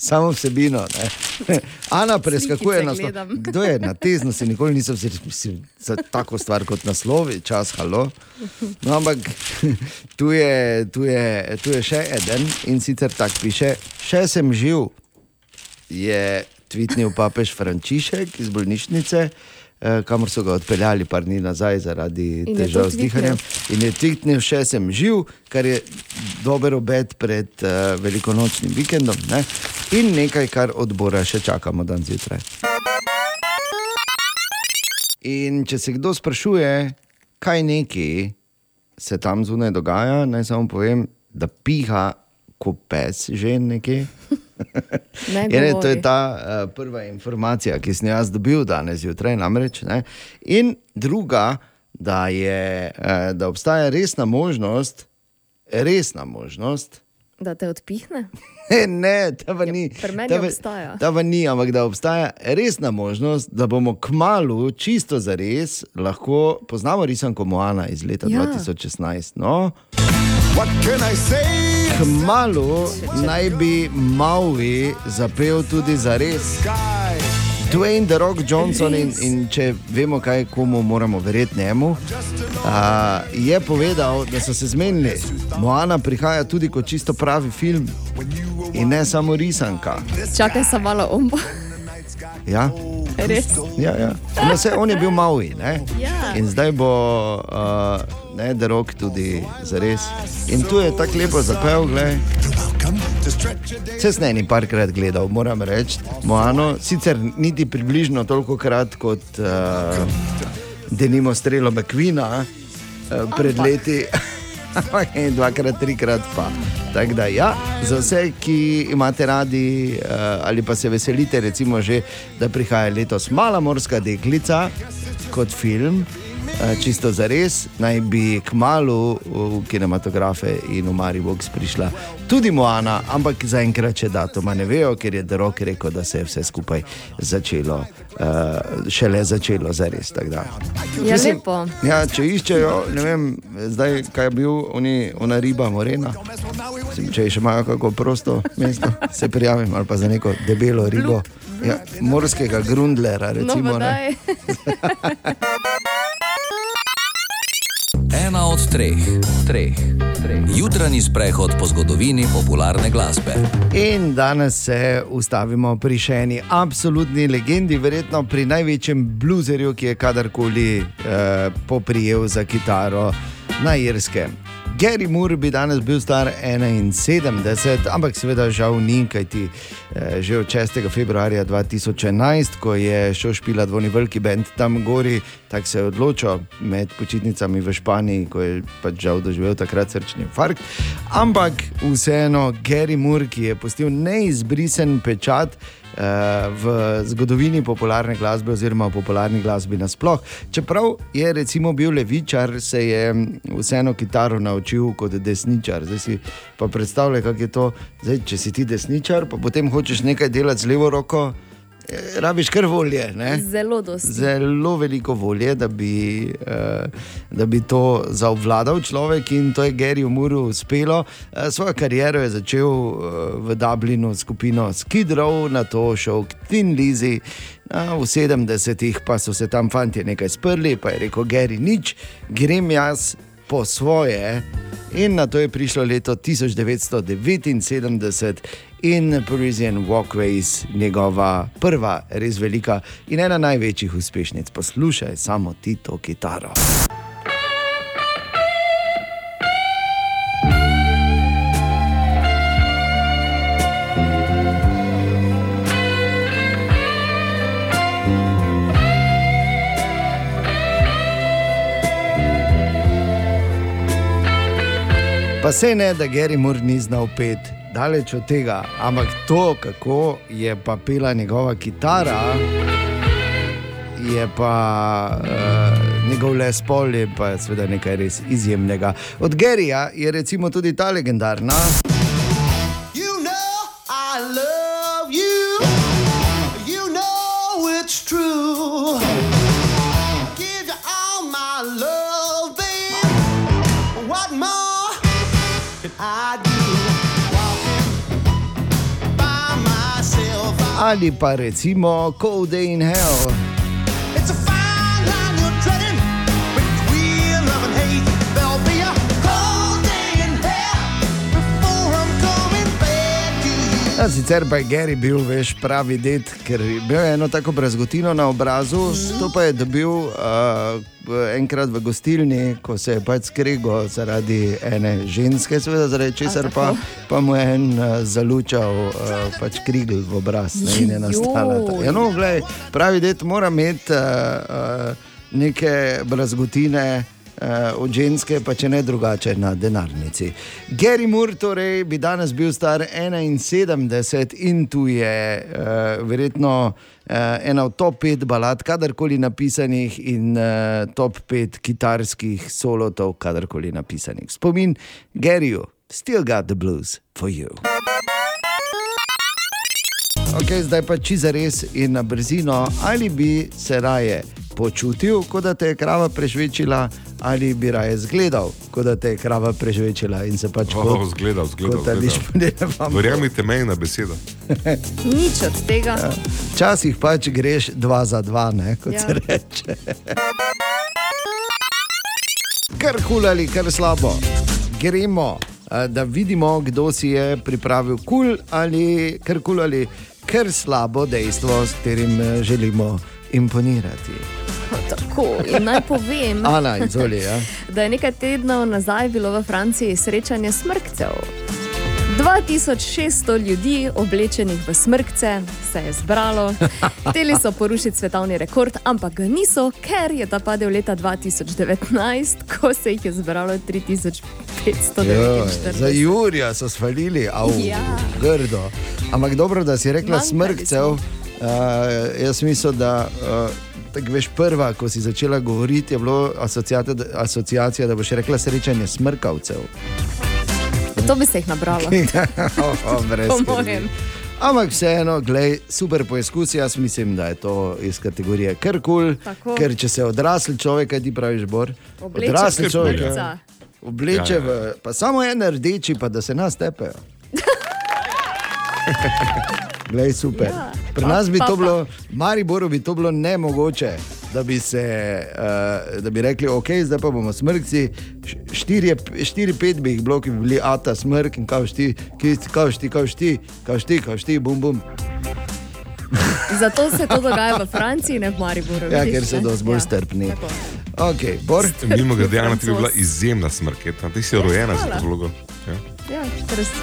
Samo vsebino. Ne? Ana preskakuje naslov. gledam. Kdo je na teznosti, nikoli nisem mislil za tako stvar kot naslovi, čas, halo. No, ampak tu je, tu, je, tu je še en in sicer tako piše: Še sem živ, je tvitnil papež Frančišek iz bolnišnice. Eh, Kamor so ga odpeljali, par dni nazaj, zaradi In težav z dihanjem. In je tvitnil, še sem živ, kar je dober obet pred uh, velikonočnim vikendom. Ne? In nekaj, kar odbora še čakamo dan zjutraj. In če se kdo sprašuje, kaj neki se tam zunaj dogaja, naj samo povem, da piha kot pes že nekje. Ne Je, ne, to je ta uh, prva informacija, ki sem jo jaz dobil danes zjutraj. Namreč, ne. In druga, da, je, uh, da obstaja resna možnost, resna možnost, Da te odpihne? Ne, ta pa ni. pri meni ta pa- obstaja. Ta pa ni, ampak da obstaja resna možnost, da bomo kmalo, čisto za res, lahko poznamo risanko Moana iz leta Ja. 2016. No? Kmalo naj bi Maui zapel tudi za res. Dwayne The Rock Johnson, in, in če vemo, kaj komu moramo verjeti njemu, a, je povedal, da so se zmenili. Moana prihaja tudi kot čisto pravi film in ne samo risanka. Čakaj, sem malo ombo. Ja? Res. Ja, ja. No, se, on je bil Maui ne? Ja. in zdaj bo uh, ne, The Rock tudi za res. In tu je tako lepo zapel, gledaj. Vse sem eni parkrat gledal, moram reči, Moano, sicer niti približno toliko krat kot uh, denimo strelo McQueena uh, pred leti. Ampak en, dvakrat, trikrat pa. Tako da, ja, za vse, ki imate radi uh, ali pa se veselite, recimo, že, da prihaja letos Mala morska deklica kot film, čisto za res, naj bi k malu v kinematografe in v Maribox prišla tudi Moana, ampak zaenkrat še datuma ne vejo, ker je Derok rekel, da se je vse skupaj začelo, uh, šele začelo za res. Ja, Mislim, lepo. Ja, če iščejo, ne vem, zdaj, kaj je bil, oni, ona riba, morena. Mislim, če še imajo kako prosto mesto, se prijavim ali pa za neko debelo ribo. Ja, morskega grundlera, No, recimo. daj. Ena od treh, treh, treh. Jutranji sprehod po zgodovini popularne glasbe. In danes se ustavimo pri še eni absolutni legendi, verjetno pri največjem bluzerju, ki je kadarkoli eh, poprijel za kitaro na Irskem. Gary Moore bi danes bil star 71, ampak seveda žal ni, kajti eh, že od 6. februarja 2011, ko je šel špila dvojni veliki bend tam gori, tako se je odločil med počitnicami v Španiji, ko je pač žal doživel takrat srčni infarkt. Ampak vseeno Gary Moore, ki je pustil neizbrisen pečat. Eh, V zgodovini popularne glasbe, oziroma v popularni glasbi nasploh. Čeprav je recimo bil levičar, se je mm, vseeno kitaro naučil kot desničar. Zdaj si pa predstavljaj, kako je to. Zdaj, če si ti desničar, pa potem hočeš nekaj delati z levo roko, rabiš kar volje. Ne? Zelo dosti. Zelo veliko volje, da bi, eh, da bi to zavladal človek, in to je Gary Umuru uspelo. Eh, svojo kariero je začel eh, v Dublinu s skupino Skid Row, na to šel k Tin Lizi. A v 70-ih pa so se tam fanti nekaj sprli, pa je rekel: Gary, nič, grem jaz po svoje. In na to je prišlo leto 1979 in Parisian Walkways, njegova prva, res velika in ena največjih uspešnic. Poslušaj samo ti to kitaro. Pa se ne, da Gary Moore ni znal pet, daleč od tega, ampak to, kako je pa pela njegova kitara, je pa uh, njegov les pol, je pa seveda nekaj res izjemnega. Od Garyja je recimo tudi ta legendarna. You know Ali pa recimo Cold Day in Hell. Sicer pa je Gary bil veš pravi ded, ker je imel eno tako brazgotino na obrazu, to pa je dobil uh, enkrat v gostilni, ko se je pač skrego zaradi ene ženske, seveda zaradi česar pa, pa mu je en uh, zalučal uh, pač krigl v obraz ne, in je nastala. Ta. Ja, no, glej, pravi ded mora imeti uh, uh, neke brazgotine. Uh, od ženske, pa če ne drugače, na denarnici. Gary Moore torej, bi danes bil star 71 in tu je uh, verjetno uh, ena od top 5 balad, kadarkoli napisanih, in uh, top 5 kitarskih solotov, kadarkoli napisanih. Spomin Garyju, still got the blues for you. Okay, zdaj pa čiza res in na brzino, ali bi se raje počutil, kot da te je krava prežvečila, ali bi raje zgledal, kot da te je krava prežvečila in se pač Oh, zgledal, zgledal, zgledal. po njenem. Verjamite meni na besedo. Nič od tega. Ja. Včasih pač greš dva za dva, ne, kot Ja. se reče. Kar kul ali kar slabo. Gremo, da vidimo, kdo si je pripravil kul ali kar kul ali kar slabo dejstvo, s katerim eh, želimo imponirati. Tako, in naj povem, Ana, izvoli, ja. da je nekaj tednov nazaj bilo v Franciji srečanje smrkcev. 2600 ljudi, oblečenih v smrkce, se je zbralo. Hteli so porušiti svetovni rekord, ampak ga niso, ker je ta padel leta 2019, ko se jih je zbralo 3549. Joj, Za Jurija so svalili, av, Ja. grdo. Ampak dobro, da si rekla Manjkali smrkcev. Uh, jaz mislim, da uh, tako veš, prva, ko si začela govoriti, je bilo asociata- asociacija, da boš rekla srečanje smrkavcev. To bi se jih nabralo. oh, oh, brez Po skrbi. mojem. Ampak vseeno, glej, super poizkus. Jaz mislim, da je to iz kategorije kar kul. Tako. Ker če se odrasli človek, kaj ti praviš, Bor? Obleče Odrasli človek. smrkca. ja. Obleče Ja, ja, v, pa samo en rdeči, pa da se nas tepejo. Glej, super. Ja. Pri nas bi to bilo, Mariboru bi to bilo nemogoče, da bi, se, uh, da bi rekli, ok, zdaj pa bomo smrkci. Štiri, štiri, pet bi jih bilo, ki bi bili ata smrk in kao šti, kao šti, kao šti, kao šti, kao šti, bum bum. Zato se to dogaja v Franciji, ne v Mariboru. Ja, vidiš, ker so dosti bolj Ja, strpni. tako. Ok, Bor. Mimo grede, Ana, ti bi bila izjemna smrketa. Ti si rojena za to vlogo. Ja.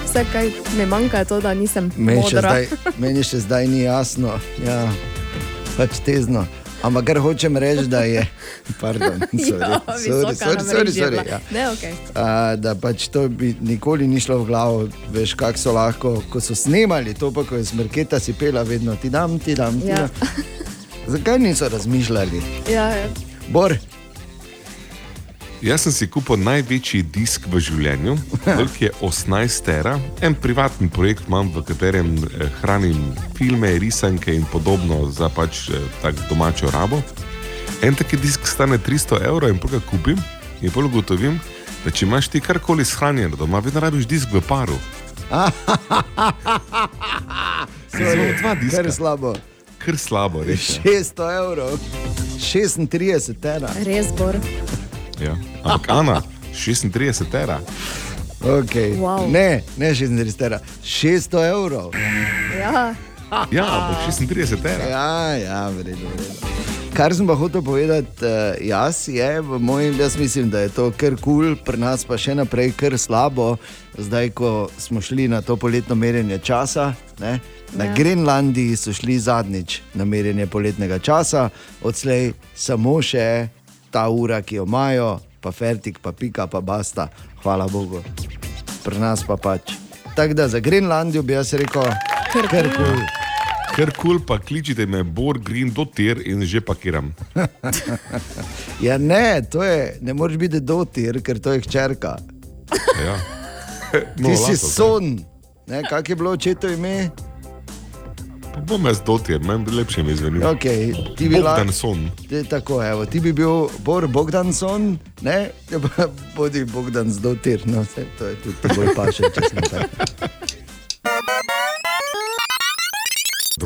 Vse, kar mi manjka, je to, da nisem Meni še, modra. zdaj, meni še zdaj ni jasno, ja, pač tezno. Ampak kar hočem reči, da je. Pardon, sorry, ja, sorry, visoka sorry, sorry, sorry, bila. ja. Ne, okay. A, da pač to bi nikoli ni šlo v glavo, veš, kako so lahko, ko so snemali to, pa ko je smrketa si pela, vedno ti dam, ti dam. Ti Ja. dam. Zakaj niso razmišljali? Ja, ja. Bor, Jaz sem si kupil največji disk v življenju, velik je 18 tera, en privatni projekt imam, v katerem eh, hranim filme, risanke in podobno za pač eh, tak domačo rabo. En taki disk stane 300 evrov in ga kupim in pol ugotovim, da če imaš ti karkoli shranjeno doma, vedno rabiš disk v paru. Samo dva diska. kar slabo. Kar slabo, res. je. 600 evrov, 36 tera. Res bor. Ja. Ampak Ana, 36 tera. Okay. Wow. Ne, ne 36 tera, 600 evrov. Ja. Ja, ampak 36 tera. Ja, ja, vredno, vredno. Kar sem pa hotel povedati, uh, jaz je v mojem, jaz mislim, da je to kar kul, cool, pri nas pa še naprej kar slabo. Zdaj, ko smo šli na to poletno merjenje časa, ne, na ja. Grenlandiji so šli zadnjič na merjenje poletnega časa, odslej samo še ta ura, ki jo imajo, pa fertik, pa pika, pa basta, hvala Bogu. Pri nas pa pač. Tako da za Grenlandijo bi jaz rekel, Kar kul. Ker kul pa kličite me Bor Green do tir in že pakiram. Ja, ne, to je, ne moreš biti dotir, ker to je hčerka. Ja. Ti No, si lahko, son. Ne, kak je bilo očeto ime? Bom jaz dotir, meni lepše mi zveni. Okay, ti bi Bogdan lahko- son. Ti, tako, evo, ti bi bil Bor Bogdanson, ne, Ja, bodi Bogdan z dotir, no, vse, to je tudi bolj paše, če sem tak.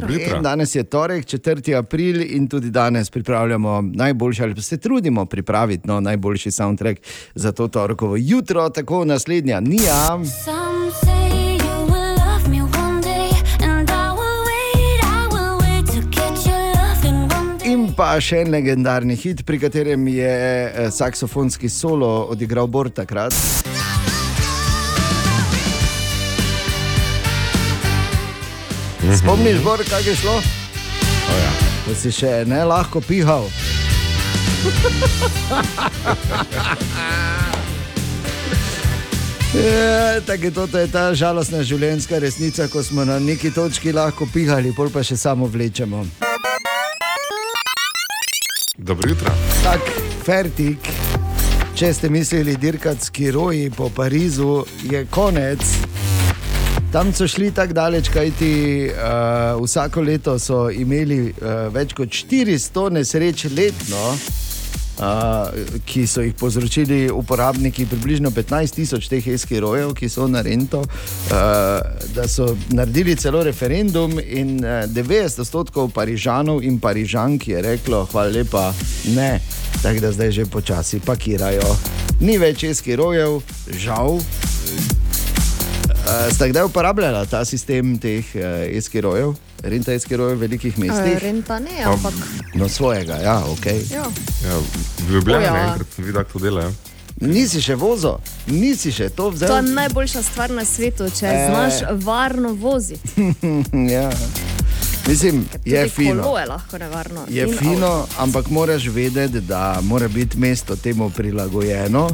Jutro. In danes je torek, 4. april in tudi danes pripravljamo najboljši, ali pa se trudimo pripraviti no, najboljši soundtrack za to torkovo jutro, tako naslednja Nija. Some say pa še en legendarni hit, pri katerem je eh, saksofonski solo odigral Bor takrat. Spomniš, Bor, kaj je šlo? O, ja. Da si še ne lahko pihal. Je, tako je to, to je ta žalostna življenjska resnica, ko smo na neki točki lahko pihali, pol pa še samo vlečemo. Dobro jutro. Tak, fertik. Če ste mislili dirkati s kiroji po Parizu, je konec. Tam so šli tako daleč, kajti uh, vsako leto so imeli uh, več kot 400 nesreč letno, ki so jih povzročili uporabniki, približno 15 tisoč teh eskirojev, ki so na rento, uh, da so naredili celo referendum in uh, 90 odstotkov Parižanov in Parižank je reklo: Hvala lepa, ne, tako da zdaj že počasi pakirajo. Ni več eskirojev, žal. Uh, Ste kdaj uporabljali ta sistem teh uh, eskirojev? Renta eskiroje v velikih mestih. Eh, Renta ne, ampak. No, svojega, ja, ok. Ja. Ja, v Ljubljani O, ja. enkrat sem videl, kako to delajo. Nisi še vozil, nisi še to vzel. To je najboljša stvar na svetu, če Eh. znaš varno voziti. ja. Mislim, je fino. Je lahko nevarno. Je In fino, ampak moraš vedeti, da mora biti mesto temu prilagojeno.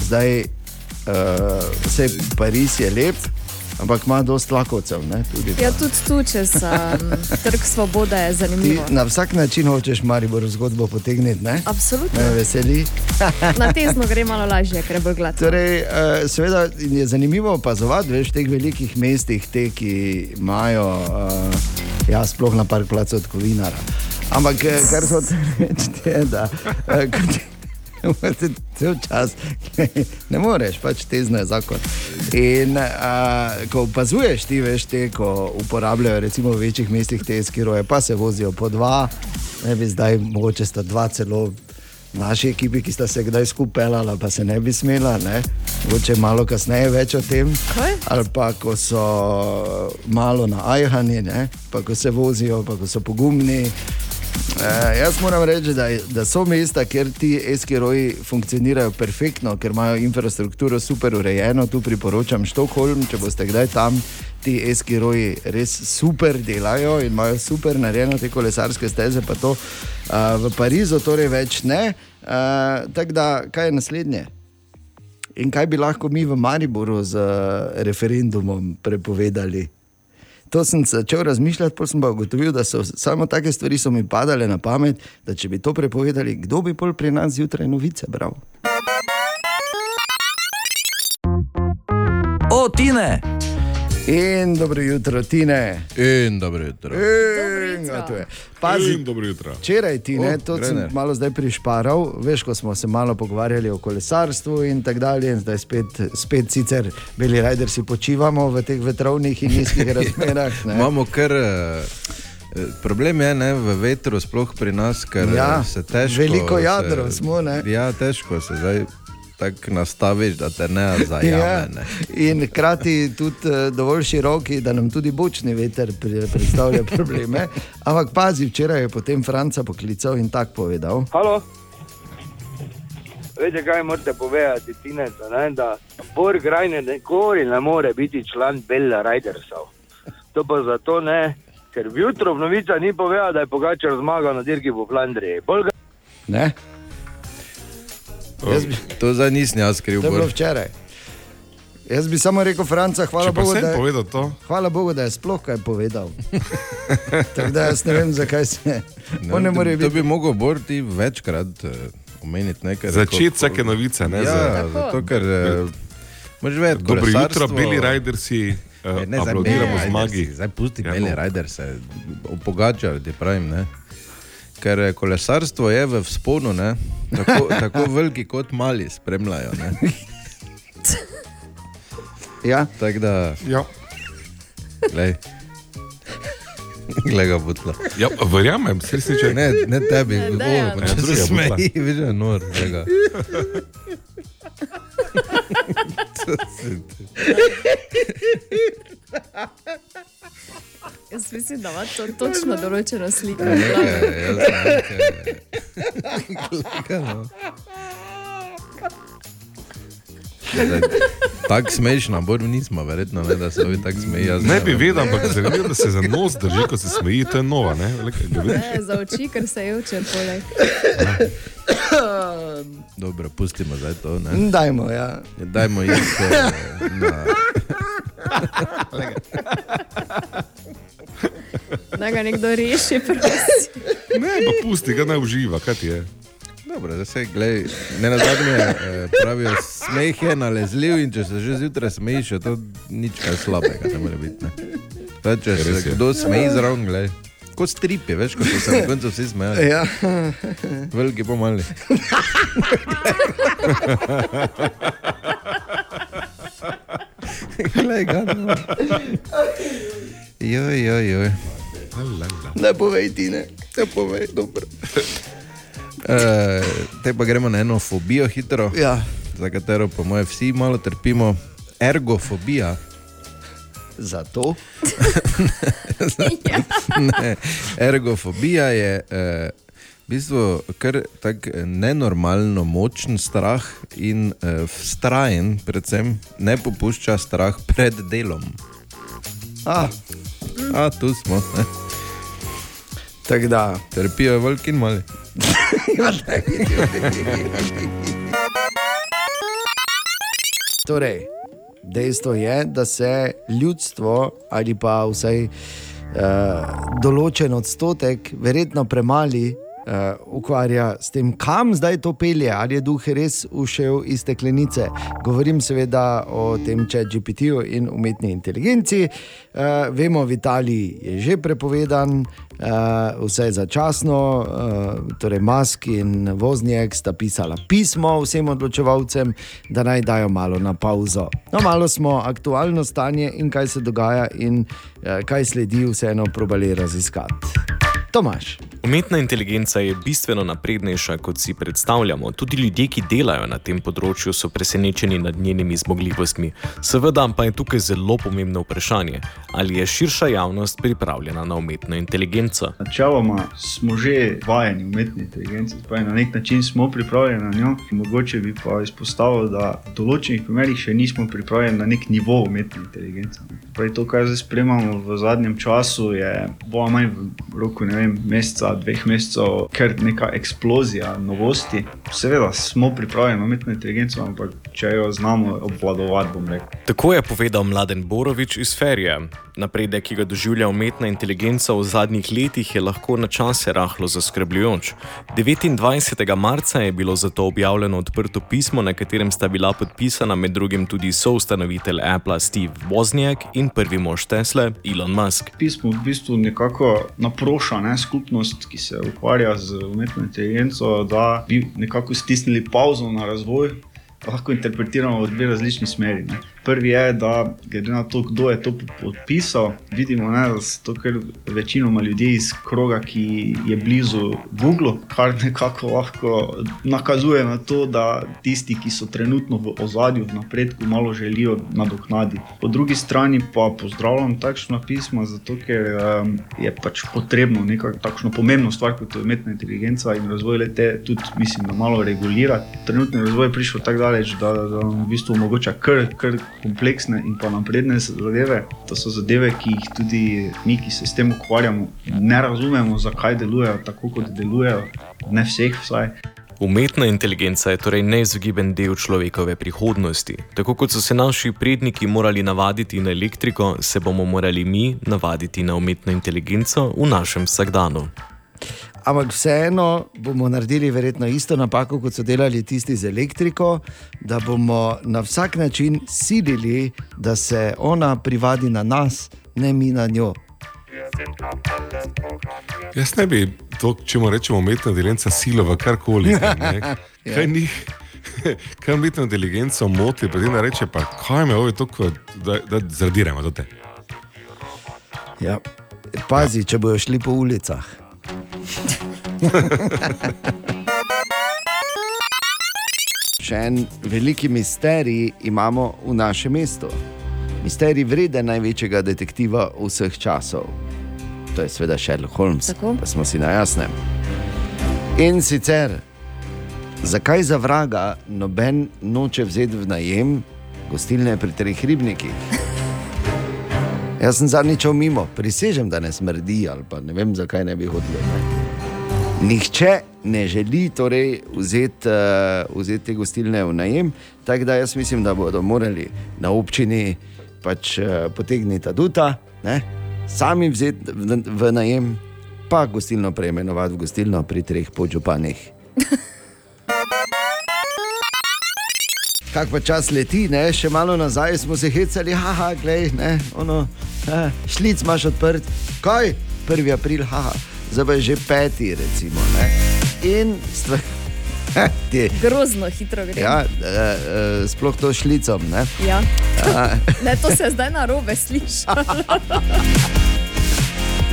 Zdaj, uh, vse Pariz je lep, ampak ima dosta lakovcev. Ne, tudi Ja, tudi tu čez um, trg svobode je Ti zanimivo. na vsak način hočeš Maribor zgodbo potegniti. Ne? Absolutno. Me veseli. Na tesno gre malo lažje, ker je bolj gladko. Torej, uh, seveda je zanimivo opazovati, veš, v teh velikih mestih, te, ki imajo, uh, ja, sploh na park placu od Kovinara. Ampak eh, kar so reči, je, da uh, cel čas ne moreš, pač tezno je zakon. In uh, ko opazuješ ti, veš, te, ko uporabljajo recimo v večjih mestih te skiroje, pa se vozijo po dva, ne bi zdaj mogoče sta dva celo naši ekipi, ki sta se kdaj skupaj pelala, pa se ne bi smela, ne? mogoče malo kasneje več o tem. Kaj? Ali pa ko so malo na ajhani, ne? pa ko se vozijo, pa ko so pogumni. E, jaz moram reči, da, da so mesta, kjer ti eskiroji funkcionirajo perfektno, ker imajo infrastrukturo super urejeno. Tu priporočam Štokholm, če boste kdaj tam. Ti eskiroji res super delajo in imajo super narejeno te kolesarske steze, pa to uh, v Parizu torej več ne. Uh, Tako da, kaj je naslednje? In kaj bi lahko mi v Mariboru z uh, referendumom prepovedali? To sem začel razmišljati, pa sem pa ugotovil, da so samo take stvari so mi padale na pamet, da če bi to prepovedali, kdo bi pol pri nas zjutraj novice bral? O, Tine! In dobro jutro, Tine. In dobro jutro. In, to je. Pazi, In dobro jutro. Včeraj ti, ne, O, to sem Grener. malo zdaj prišparal, veš, ko smo se malo pogovarjali o kolesarstvu in tako dalje, in zdaj spet, spet sicer beli rajdersi počivamo v teh vetrovnih in nizkih razmerah. ne. Imamo kar. eh, Problem je ne, v vetru, sploh pri nas, ker Ja, ja, se težko. veliko jadrov se, smo, ne. Ja, težko se zdaj tako nastaviš, da te ne zajame. Ja, Ne. in hkrati tudi eh, dovolj široki, da nam tudi bočni veter predstavlja probleme. Ampak pazi, včeraj je potem Franca poklical in tako povedal. Halo. Veste, kaj morate povedati, Tineca, ne? da Bor Grajne nikoli ne more biti član Bella Ridersov. To pa zato ne, ker vjutro v novicah ni povedal, da je Pogačar zmagal na dirki v Flandriji. Bolj ga Ne? Jaz bi, To zdaj nisem jaz kriv. to je bilo včeraj. Jaz bi samo rekel, Franca, hvala Bogu, da je, povedal to, hvala Bogu, da je sploh kaj povedal. Tako da jaz ne vem, zakaj se Ne, on ne to- bi mogel Bor ti večkrat uh, omeniti nekaj. začeti vsake novice. Ne, Ja, za- zato ker. Uh, Mož vedeti, Dobro jutro, beli rajdersi, uh, Ne, zdaj aplaudiramo Beli zmagi. Ridersi, Zdaj pusti Ja, Beli no. Rider, se opogačajo, ti pravim. Ne? Ker eh, kolesarstvo je v sponu, ne? tako, tako veliki kot mali spremljajo. ne. Ja, Tako da, Ja. glej. Glej ga butla. Ja, verjamem, se resniče. Ne, ne tebi, Ne, če Ja, se drugega butla. smeji, vidiš, je nor. Jaz mislim, da ima to točno določeno sliko. Ja, Nekaj, jaz Tako smešno, bolj nismo, verjetno, ne, da se ovi tako smejijo. Ne bi vedel, ampak zanimivo, da se za nos drži, ko se smeji, to je nova. Ne? Le, kaj ga vidiš? Ne, za oči, ker se joče poleg. Dobro, pustimo zdaj to. Ne. dajmo, ja. Dajmo iti eh, na. Da ga nekdo reši, prosim. Ne, pa pusti, ga naj uživa, kaj ti je. Dobro, da se glej, ne na zadnje eh, pravijo, smeh je nalezljiv in če se že zjutraj smejiš, je to nič kaj slabega, ne more biti. Ne. Zdaj, če se kdo smeji zraven, glej. Kot stripi, veš, ko so se na koncu vsi smejali. Ja. Veliki pa mali. Glej ga. no. Joj, joj, joj. Ne povej ti, ne. Ne povej, dobro. E, te pa gremo na eno fobijo hitro, Ja. za katero po mojem vsi malo trpimo. Ergofobija. Zato? ne, ergofobija je eh, v bistvu kar tak eh, nenormalno močen strah in eh, vztrajen, predvsem ne popušča strah pred delom. A, A tu smo. Tako da. Trpijo veliki in mali. Torej, dejstvo je, da se ljudstvo ali pa vsaj uh, določen odstotek, verjetno premali, uh, ukvarja s tem, kam zdaj to pelje, ali je duh res ušel iz steklenice. Govorim seveda o tem ChatGPT-ju in umetni inteligenci. Uh, vemo, v Italiji je že prepovedan, uh, vse začasno, uh, torej Musk in Vozniak sta pisala pismo vsem odločevalcem, da naj dajo malo na pauzo. No, malo smo aktualno stanje in kaj se dogaja, in uh, kaj sledi, vseeno probali raziskati. Tomaš. Umetna inteligenca je bistveno naprednejša, kot si predstavljamo. Tudi ljudje, ki delajo na tem področju, so presenečeni nad njenimi zmogljivostmi. Seveda pa je tukaj zelo pomembno vprašanje, ali je širša javnost pripravljena na umetno inteligenco. Načeloma smo že vajeni umetne inteligence, pravi, na nek način smo pripravljeni na njo. Mogoče bi pa izpostavil, da v določenih primerih še nismo pripravljeni na nek nivo umetne inteligence. Pravi, to, kar zdaj spremljamo v zadnjem času, je ali manj v roku ne vem, meseca, dveh mesecev, ker neka eksplozija novosti. Seveda smo pripravljeni na umetno inteligenco, ampak če jo znamo obvladovati, bom rekel. Tako je povedal Mladen Borovič iz Ferije. Napredek, ki ga doživlja umetna inteligenca v zadnjih letih, je lahko na čase rahlo zaskrbljujoč. 29. marca je bilo zato objavljeno odprto pismo, na katerem sta bila podpisana med drugim tudi soustanovitelj Apple Steve Wozniak prvi mož Tesla Elon Musk. Pismo v bistvu nekako naproša ne, skupnost, ki se ukvarja z umetno inteligenco, da bi nekako stisnili pauzo na razvoj. Lahko interpretiramo v dve različni smeri. Ne. Prvi je, da glede na to, kdo je to podpisal, vidimo, ne, da so to kar večinoma ljudje iz kroga, ki je blizu Google, kar nekako lahko nakazuje na to, da tisti, ki so trenutno v ozadju, v napredku, malo želijo nadoknaditi. Po drugi strani pa pozdravljam takšno pismo, zato ker um, je pač potrebno nekako takšno pomembno stvar, kot je umetna inteligenca in razvoj le te tudi, mislim, da malo regulirati. Trenutni razvoj je prišel tako daleč, da, da nam v bistvu omogoča kar, kar kompleksne in pa napredne zadeve. To so zadeve, ki jih tudi mi, ki se s tem ukvarjamo, ne razumemo, zakaj delujejo tako, kot delujejo, ne vseh vsaj. Umetna inteligenca je torej neizogiben del človekove prihodnosti. Tako kot so se naši predniki morali navaditi na elektriko, se bomo morali mi navaditi na umetno inteligenco v našem vsakdanu. Ampak vseeno bomo naredili verjetno isto napako, kot so delali tisti z elektriko, da bomo na vsak način silili, da se ona privadi na nas, ne mi na njo. Jaz ne bi to, če mu rečemo umetna inteligenca, silo v karkoli. Ja. Kaj ni? Kaj umetno inteligenco moti, pa ti reče, pa kaj me ovo tako, da, da zradiramo do te. Ja. Pazi, če bojo šli po ulicah. Še en veliki misterij imamo v našem mestu. Misterij vreden največjega detektiva vseh časov. To je seveda Sherlock Holmes, Tako. da smo si na jasnem. In sicer, zakaj za vraga noben noče vzeti v najem gostilne pri treh ribnikih? Jaz sem zadnjič šel mimo, prisežem, da ne smrdi, ali pa ne vem, zakaj ne bi hodil. Ne. Nihče ne želi torej vzeti, uh, vzeti te gostilne v najem, tako da jaz mislim, da bodo morali na občini pač uh, potegniti duta, ne, sami vzeti v, v najem, pa gostilno preimenovati v gostilno pri treh podžupanih. Kak pa čas leti, ne? še malo nazaj smo se hecali, haha, glej, ne, ono, ha, šlic imaš odprt, kaj, 1. april, haha, zdaj je že peti, recimo. Ne? In stvar. Ti, Grozno hitro gre. ja, e, e, sploh to šlicom. Ne? Ja. A, Ne, to se zdaj na robe sliši.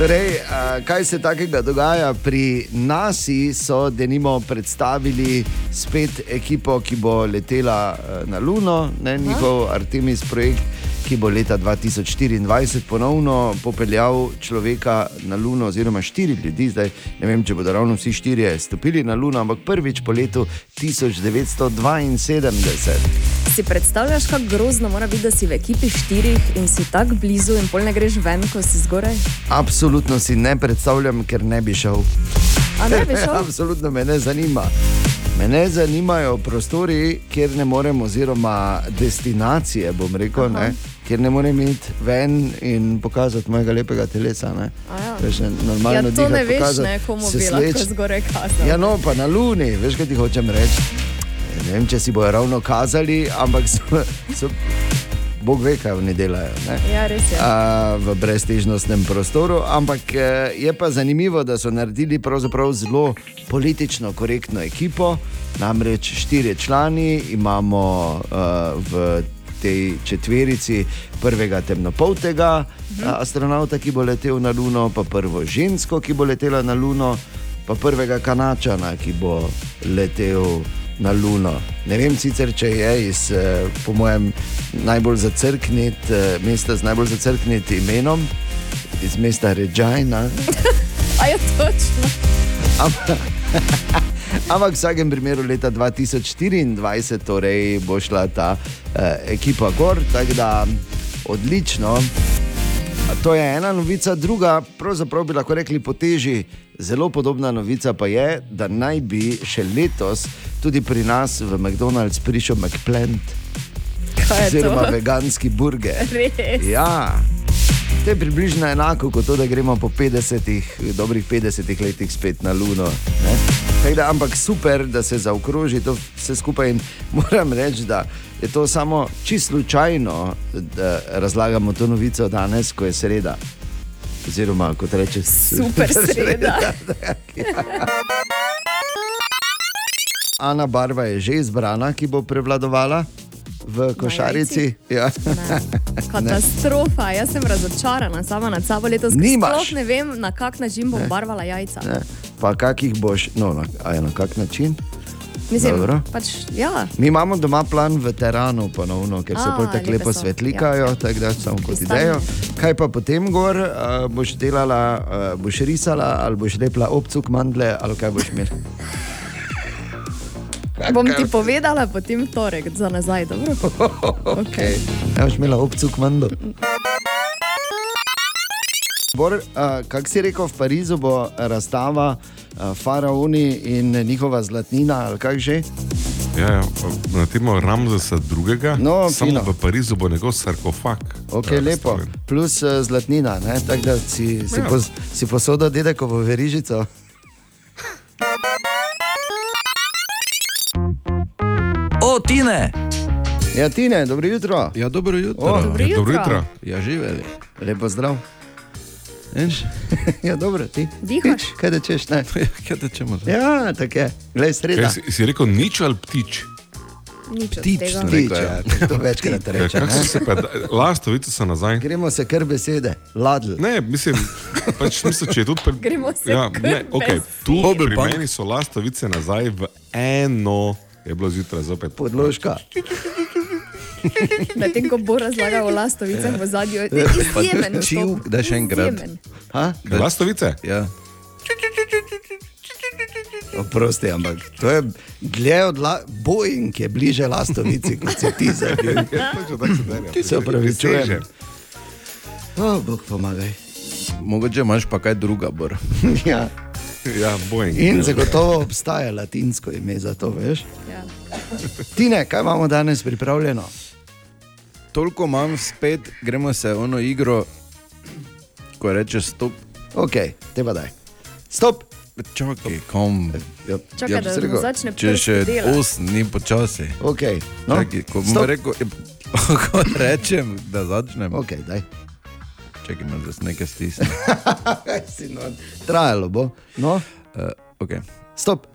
Torej, a, kaj se takega dogaja pri nasi, so denimo predstavili spet ekipo, ki bo letela eh, na Luno, ne, njihov Artemis projekt, ki bo leta 2024 ponovno popeljal človeka na Luno, oziroma štiri ljudi. Zdaj ne vem, če bodo ravno vsi štirje stopili na Luno, ampak prvič po letu 1972. Si predstavljaš, kako grozno mora biti, da si v ekipi štirih in si tako blizu, in pol ne greš ven, ko si zgoraj? Absolutno si ne predstavljam, ker ne bi šel. A ne bi šel? Absolutno me ne zanima. Me ne zanimajo prostori, kjer ne morem, oziroma destinacije, bom rekel, ne, kjer ne morem iti ven in pokazati mojega lepega telesa. Ne. ja. Veš, normalno Ja, to dihati, ne veš, ne, komu bi lahko zgoraj kazal. Ja, no, pa na Luni, veš, kaj ti hočem reči. Ne vem, če si bojo ravno kazali, ampak so, so, Bog ve, kaj oni delajo. Ne? Ja, res je. A, v breztežnostnem prostoru, ampak eh, je pa zanimivo, da so naredili zelo politično korektno ekipo. Namreč štiri člani imamo uh, v tej četverici, prvega temnopoltega uh, astronauta, ki bo letel na Luno, pa prvo žensko, ki bo letela na Luno, pa prvega kanačana, ki bo letel na Luno. Ne vem sicer, če je iz, eh, po mojem, najbolj zacrknit, eh, mesta z najbolj zacrknit imenom, iz mesta Regina. A je točno. Ampak, ampak v vsakem primeru leta 2024 torej bo šla ta eh, ekipa gor, tako da odlično. To je ena novica, druga, pravzaprav bi lahko rekli po teži, zelo podobna novica pa je, da naj bi še letos tudi pri nas v McDonald's prišel McPlant, oziroma to? veganski burger. Res. Ja, to je približno enako kot to, da gremo po 50, dobrih 50 letih spet na Luno. ne. Tako Da, ampak super, da se zaokroži to vse skupaj. In moram reči, da je to samo čisto slučajno, da razlagamo to novico danes, ko je sreda. Oziroma, kot reče, Super sreda. Ana Barva je že izbrana, ki bo prevladovala v košarici. Ja. Katastrofa, jaz sem razočarana sama nad sabo letos. Sploh ne vem, na kak način bom Ne. barvala jajca. Ne. Pa kakih boš, no, na, a je na kak način? Mislim, Dobro. pač, ja. Mi imamo doma plan v teranu, ponovno, ker se A, bolj tako lepo svetlikajo, ja. tako da samo kot idejo. Kaj pa potem gor, uh, boš delala, uh, boš risala ali boš lepila obcuk mandle ali kaj boš imel? Bom ti povedala potem torek za nazaj, dobro? Okay. Ja, boš imela obcuk mandl. Bor, uh, kak si rekel, v Parizu bo razstava uh, faraoni in njihova zlatnina, ali kaj že? Ja, ja, na temo Ramzesa II. No, samo fino. v Parizu bo njegov sarkofag. Ok, eh, lepo. Plus uh, zlatnina, ne? tako da si, si, Ja. pos, si posodil dedekovo verižico. O, Tine! Ja, Tine, dobro jutro. Ja, dobro jutro. O, Dobro Ja, dobro jutro. jutro. Ja, živeli. Lepo zdrav. Ja, dobro, ti. Dihaš? Kaj da češ, ne? Kaj da čemo? Ja, tako je. Glej, sreda. Kaj, si, si rekel nič ali ptič? Nič Ptič, tega. ptič, ja. To večkrat Ja, reče. kako ne. si se pa, lastovice so nazaj. Gremo se kar besede, ladl. Ne, mislim, pač mislim, če je tudi pri... Gremo se ja, ne, okay, tu pri meni so lastovice nazaj v eno, je bilo zjutraj zopet. Podložka. Medtem ko bo razlagal o lastovicah v zadnjem, je izjemen. Čil, da še enkrat. Lastovice? Ja. Oprosti, ampak to je dlje od la, Boeing, ki je bliže lastovici, kot si ti zdaj. Ti Se opravičujem. O, Bog pomagaj. Mogoče imaš pa kaj druga, bor. ja. Ja, Boeing. In zagotovo obstaja latinsko ime za to, veš? Ja. Tine, kaj imamo danes pripravljeno? Toliko imam spet, gremo se ono igro, ko reče stop. Ok, te pa daj. Stop! Čakaj, kom. Ja, Čakaj, ja, da rekel. začne Če še osem ni počasi. Ok, no. Čakaj, ko rekel, ko rečem, da začnem. Ok, daj. Čakaj, da se nekaj stisne. Kaj si no? Trajalo bo. No, Uh, okay. stop.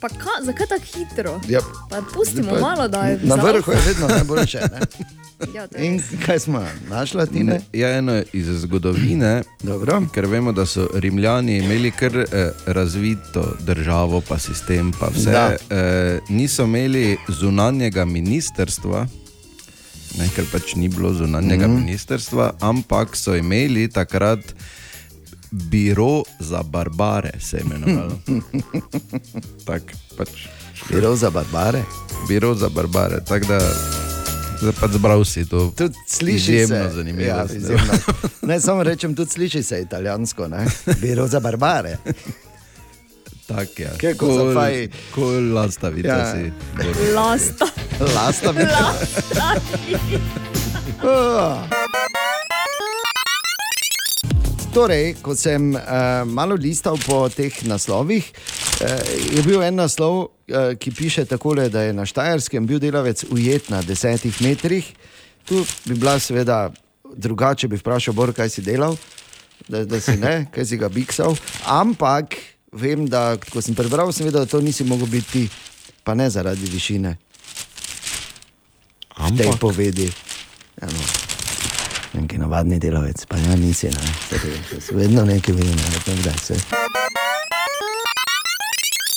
Pa ka, zakaj tako hitro? Ja. Pa pustimo Pa malo, da je Na vrhu je vedno najboljše. Ne? Ja, to je In kaj smo našli, ti ne? Ja, eno iz zgodovine, ker vemo, da so Rimljani imeli kar eh, razvito državo, pa sistem, pa vse. Da. Eh, niso imeli zunanjega ministrstva, ne, ker pač ni bilo zunanjega mm. ministrstva, ampak so imeli takrat biro za barbare, se je imenovalo. tak, pač. Biro za barbare. Biro za barbare. Tako da, zdaj pač zbral si to. Tudi sliši izjemno se. zanimivo. Ja, izjemno. Ne, samo rečem, tudi sliši se italijansko, ne? Biro za barbare. Tak, ja. Kaj, ko zafaj- Kol lastavica Ja. ja. si. Lasta. Lastavica. Ah. Torej, ko sem uh, malo listal po teh naslovih, uh, je bil en naslov, uh, ki piše takole, da je na Štajerskem bil delavec ujet na desetih metrih. Tu bi bila seveda drugače, bi vprašal, Bor, kaj si delal, da, da si ne, kaj si ga biksal. Ampak vem, da ko sem prebral, sem vedel, da to nisi mogel biti, pa ne zaradi višine. Ampak? Tej povedi. Ja, no. Neki navadni delavec, pa ja nisi, ne. Saj se vedno nekaj vidi, ne, vem, kdaj se.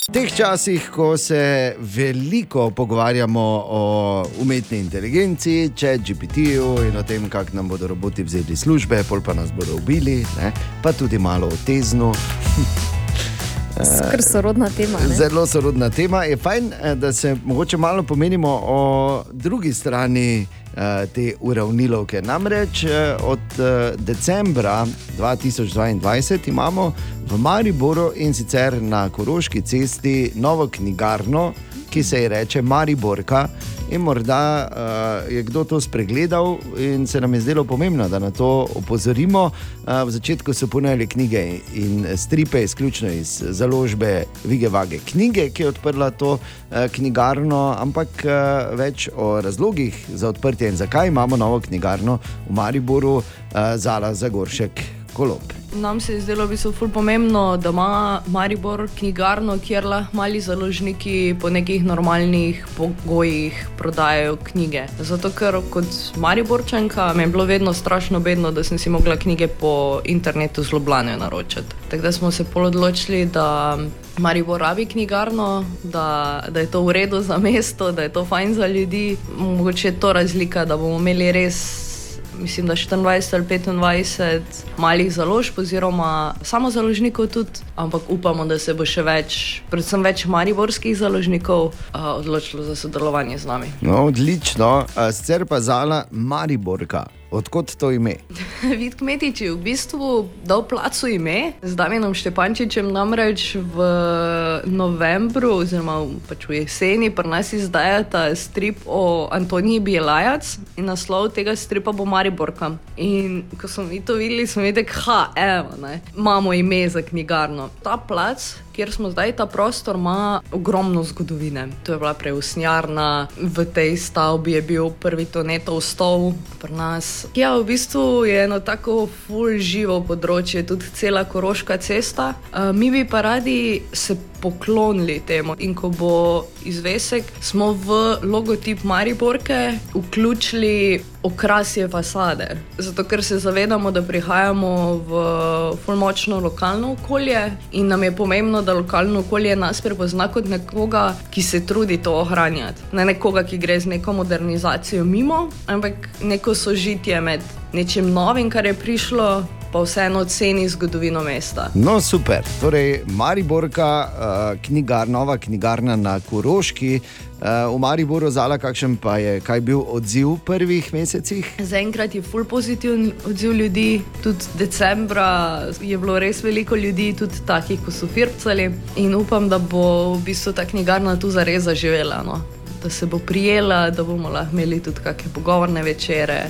V teh časih, ko se veliko pogovarjamo o umetni inteligenci, če GPT-ju in o tem, kako nam bodo roboti vzeli službe, pol pa nas bodo ubili, ne, pa tudi malo o teznu. Skr sorodna tema. Ne? Zelo sorodna tema. Je fajn, eh, da se mogoče malo pomenimo o drugi strani te uravnilovke. Namreč eh, od eh, decembra 2022 imamo v Mariboru in sicer na Koroški cesti novo knjigarno, ki se ji reče Mariborka. In morda uh, je kdo to spregledal, in se nam je zdelo pomembno, da na to opozorimo. Uh, v začetku so ponujali knjige in stripe, izključno iz založbe Vige Vage knjige, ki je odprla to uh, knjigarno, ampak uh, več o razlogih za odprtje in zakaj imamo novo knjigarno v Mariboru, uh, Zala Zagoršek Kolob. Nam se je zdelo v bistvu ful pomembno, da ima Maribor knjigarno, kjer lahko mali založniki po nekih normalnih pogojih prodajajo knjige. Zato, ker kot Mariborčanka mi je bilo vedno strašno bedno, da sem si mogla knjige po internetu z Ljubljane naročiti. Tako da smo se pol odločili, da Maribor rabi knjigarno, da, da je to v redu za mesto, da je to fajn za ljudi. Mogoče je to razlika, da bomo imeli res mislim, da 24 ali 25 malih založb, oziroma samo založnikov tudi, ampak upamo, da se bo še več, predvsem več mariborskih založnikov, uh, odločilo za sodelovanje z nami. No, odlično, uh, sicer pa Zala Mariborka. Odkot to ime? Vid Kmetič je v bistvu dal placu ime z Damienom Štepančičem, namreč v novembru, oziroma pač v jeseni, pri nas izdajata strip o Antoniji Bielajac in naslov tega stripa bo Mariborka. In ko smo mi to videli, smo videli, ha, evo, ne, imamo ime za knjigarno. Ta plac. Kjer smo zdaj, ta prostor ima ogromno zgodovine. To je bila prej usnjarna, v tej stavbi je bil prvi tonetov stol pri nas. Ja, v bistvu je eno tako full živo področje, tudi cela Koroška cesta. Uh, mi bi pa radi se poklonili temu. In ko bo izvesek, smo v logotip Mariborke vključili okrasje fasade. Zato, ker se zavedamo, da prihajamo v fulmočno lokalno okolje in nam je pomembno, da lokalno okolje nas prepozna kot nekoga, ki se trudi to ohranjati. Ne nekoga, ki gre z neko modernizacijo mimo, ampak neko sožitje med nečim novim, kar je prišlo, pa vseeno ceni zgodovino mesta. No, super. Torej, Mariborka, uh, knjigar, nova knjigarna na Koroški. Uh, v Mariboru zala, kakšen pa je kaj bil odziv v prvih mesecih? Zaenkrat je full pozitiven odziv ljudi, tudi decembra je bilo res veliko ljudi, tudi takih, ko so firpcali. In upam, da bo v bistvu ta knjigarna tu zares zaživela. No? Da se bo prijela, da bomo lahko imeli tudi kakšne pogovorne večere,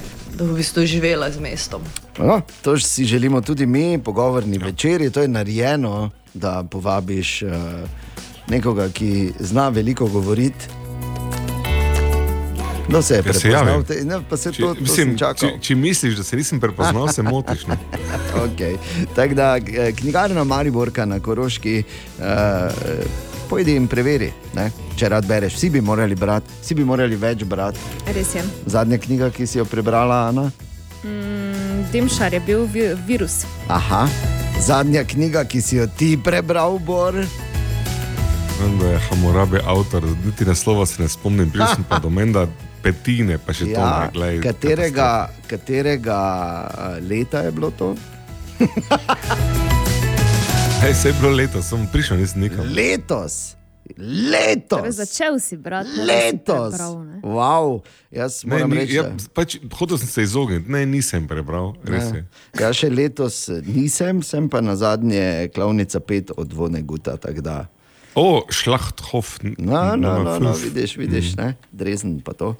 v bistvu živela z mestom. No, to si želimo tudi mi, pogovorni ja. večer. To je narejeno, da povabiš uh, nekoga, ki zna veliko govoriti. No, se je Ja, se prepoznal, javim. te, ne, pa se Če, to, to mislim, če, če misliš, da se nisem prepoznal, se motiš. Ne? okay. Tako da eh, knjigarna Mariborka na Koroški. Uh, pojdi in preveri, ne? če rad bereš. Vsi bi morali brati, vsi bi morali več brati. Res je. Zadnja knjiga, ki si jo prebrala, Ana. Mm, Demšar je bil vi- virus. Aha. Zadnja knjiga, ki si jo ti prebral, Bor. Vem, da je Hammurabi avtor, niti naslova se ne spomnim, prišel sem pa do menda petine, pa še to Ja, ne glej. katerega, katerega eh, leta je bilo to? Hej, se je bilo leto, sem prišel, nisem nikam. Letos. Letos. Torej, začel si si Letos. prebral, ne. Wow, jaz Ne, moram ni, reči, ja, pač, hotel sem se izogniti, ne, nisem prebral, res je. Ja, še letos nisem, sem pa na zadnje klavnica pet od Vone Guta. O, Šlachthof. No, no, no, no, fünf. vidiš, vidiš, Mhm. ne? drezen pa to.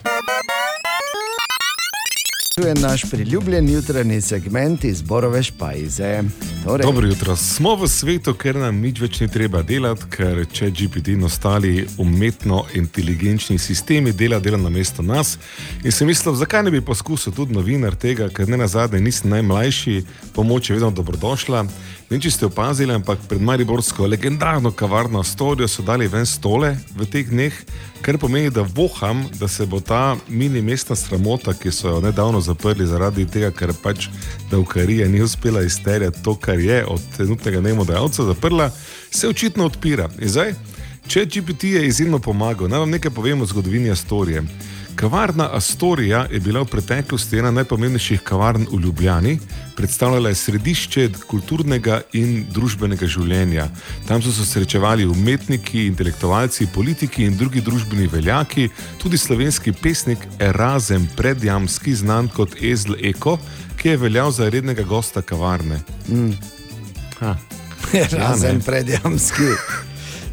Tu je naš priljubljen jutranji segment iz Borove špajze. Torej, Dobro jutro. Smo v svetu, ker nam nič več ni treba delati, ker če GPT in ostali umetno inteligenčni sistemi dela, dela na mesto nas. In sem mislil, zakaj ne bi poskusil tudi novinar tega, ker ne na zadnje nisem najmlajši, pomoč je vedno dobrodošla. Ne vem, če ste opazili, ampak pred Mariborsko legendarno kavarno Storijo so dali ven stole v teh dneh, kar pomeni, da voham, da se bo ta mini mestna sramota, ki so jo nedavno zaprli zaradi tega, ker pač davkarija ni uspela izterjati to, kar je od trenutnega najmodajalca zaprla, se očitno odpira. In zdaj, če GPT je izjemno pomagal, naj vam nekaj povem o zgodovini Astorije. Kavarna Astorija je bila v preteklosti ena najpomembnejših kavarn v Ljubljani, predstavljala je središče kulturnega in družbenega življenja. Tam so se srečevali umetniki, intelektualci, politiki in drugi družbeni veljaki, tudi slovenski pesnik Erazem Predjamski, znan kot Ezl Eko, ki je veljal za rednega gosta kavarne. Mm. Ja, ne. predjamski.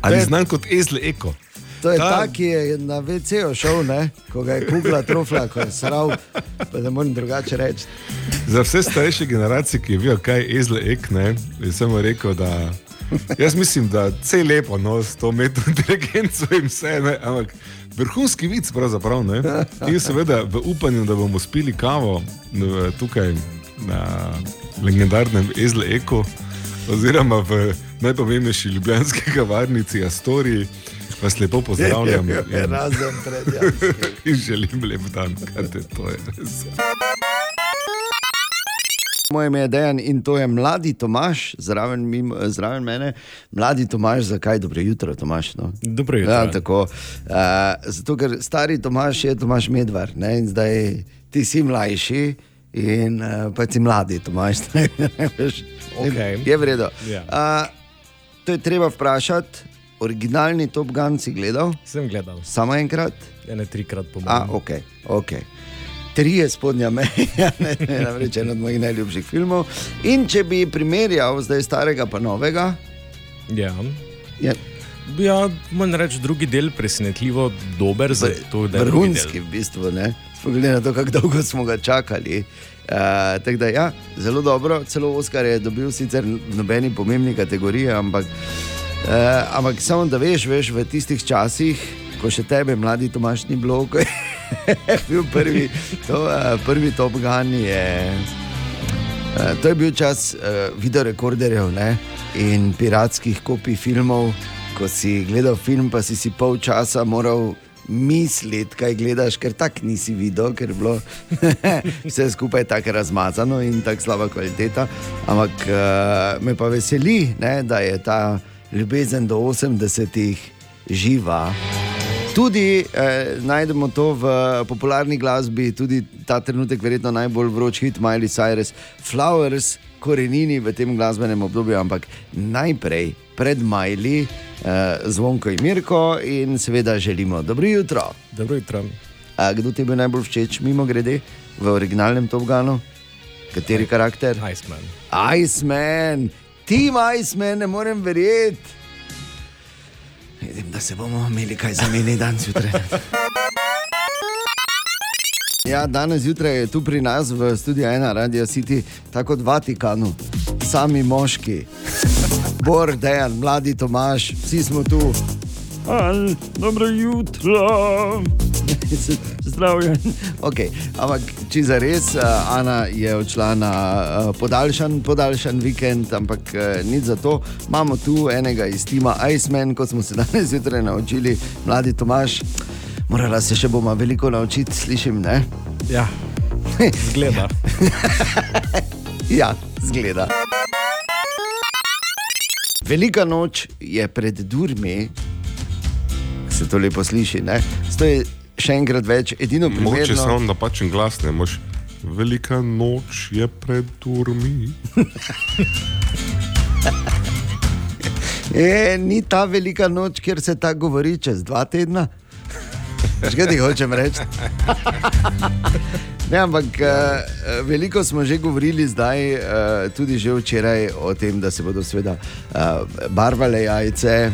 Ali je- znan kot Ezl Eko? To je Ta- ta, ki je na VC-ju šel, ne? ko ga je kugla trofla, ko je sral, pa ne morem drugače reči. Za vse starejše generacije, ki vejo, kaj je ezle ek, ne, bi samo rekel, da jaz mislim, da vse lepo no, s to umetno inteligenco in vse, ne, ampak vrhunski vic pravzaprav. Ne, in seveda v upanju, da bomo spili kavo n- tukaj na legendarnem ezle eku, oziroma v najpomembnejši ljubljanski kavarnici Astoriji. Vas lepo pozdravljam in, Razen predjamski. in želim lep dan, kaj te to je res. Moje ime je Dejan in to je mladi Tomaš, zraven, mimo, zraven mene. Mladi Tomaš, zakaj dobro jutro, Tomaš? No? Dobro jutro. Ja, tako. Uh, zato, ker stari Tomaš je Tomaš Medvar, ne? in zdaj ti si mlajši. In uh, pa si mladi, Tomaš. ne, veš. Okej. Je v redu. Ja. Uh, to je treba vprašati. Originalni Top Gun si gledal? Sem gledal. Samo enkrat? Ene trikrat po A, mojem. ok, ok. Tri je spodnja meja, ne, ne, namreč eden od mojih najljubših filmov. In če bi primerjal zdaj starega pa novega, Ja. je Ja, moram reči, drugi del presenetljivo dober za to, da je del. vrhunski v bistvu, ne? Glede na to, kako dolgo smo ga čakali. Uh, tako da, ja, zelo dobro, celo Oskar je dobil sicer v nobeni pomembni kategoriji, ampak, uh, ampak samo da veš, veš, v tistih časih, ko še tebe, mladi Tomaš, ni bilo, ko je bil prvi, to, uh, prvi Top Gun. Je, uh, to je bil čas uh, videorekorderjev ne? in piratskih kopij filmov. Ko si gledal film, pa si si pol časa moral misliti, kaj gledaš, ker tako nisi videl, ker je bilo vse skupaj tako razmazano in tako slaba kvaliteta. Ampak uh, me pa veseli, ne, da je ta ljubezen do 80-ih živa. Tudi eh, najdemo to v popularni glasbi, tudi ta trenutek, verjetno najbolj vroč hit Miley Cyrus, Flowers, korenini v tem glasbenem obdobju, ampak najprej pred Miley, zvonko in Mirko in seveda želimo dobro jutro. Dobro jutro. A, kdo ti je bil najbolj všeč, mimo grede, v originalnem Top Gunu? Kateri karakter? Iceman. Iceman, tim Iceman, ne morem verjeti. Vidim, da se bomo imeli kaj zamenjati danes zjutraj. Ja, danes zjutraj je tu pri nas v studiu ena radio City, tako kot v Vatikanu, sami moški. Bor, Dejan, mladi Tomaš, vsi smo tu. Al, dobro jutro. Zdravljen. Okay, ampak, če za res, uh, Ana je odšla na uh, podaljšan, podaljšan vikend, ampak uh, nič za to. Imamo tu enega iz tima Iceman, kot smo se danes zjutraj naučili, mladi Tomaš. Morala se še bomo veliko naučiti, slišim, ne? Ja, zgleda. ja, zgleda. Velika noč je pred durmi, se to lepo sliši. Ne? To je še enkrat več, edino Mogoče primerno. samo napačen glas, ne moš. Velika noč je pred turmi. E, ni ta velika noč, kjer se tako govori čez dva tedna. Kaj ti hočem reči? Ne, ampak uh, veliko smo že govorili zdaj, uh, tudi že včeraj, o tem, da se bodo seveda uh, barvale jajce,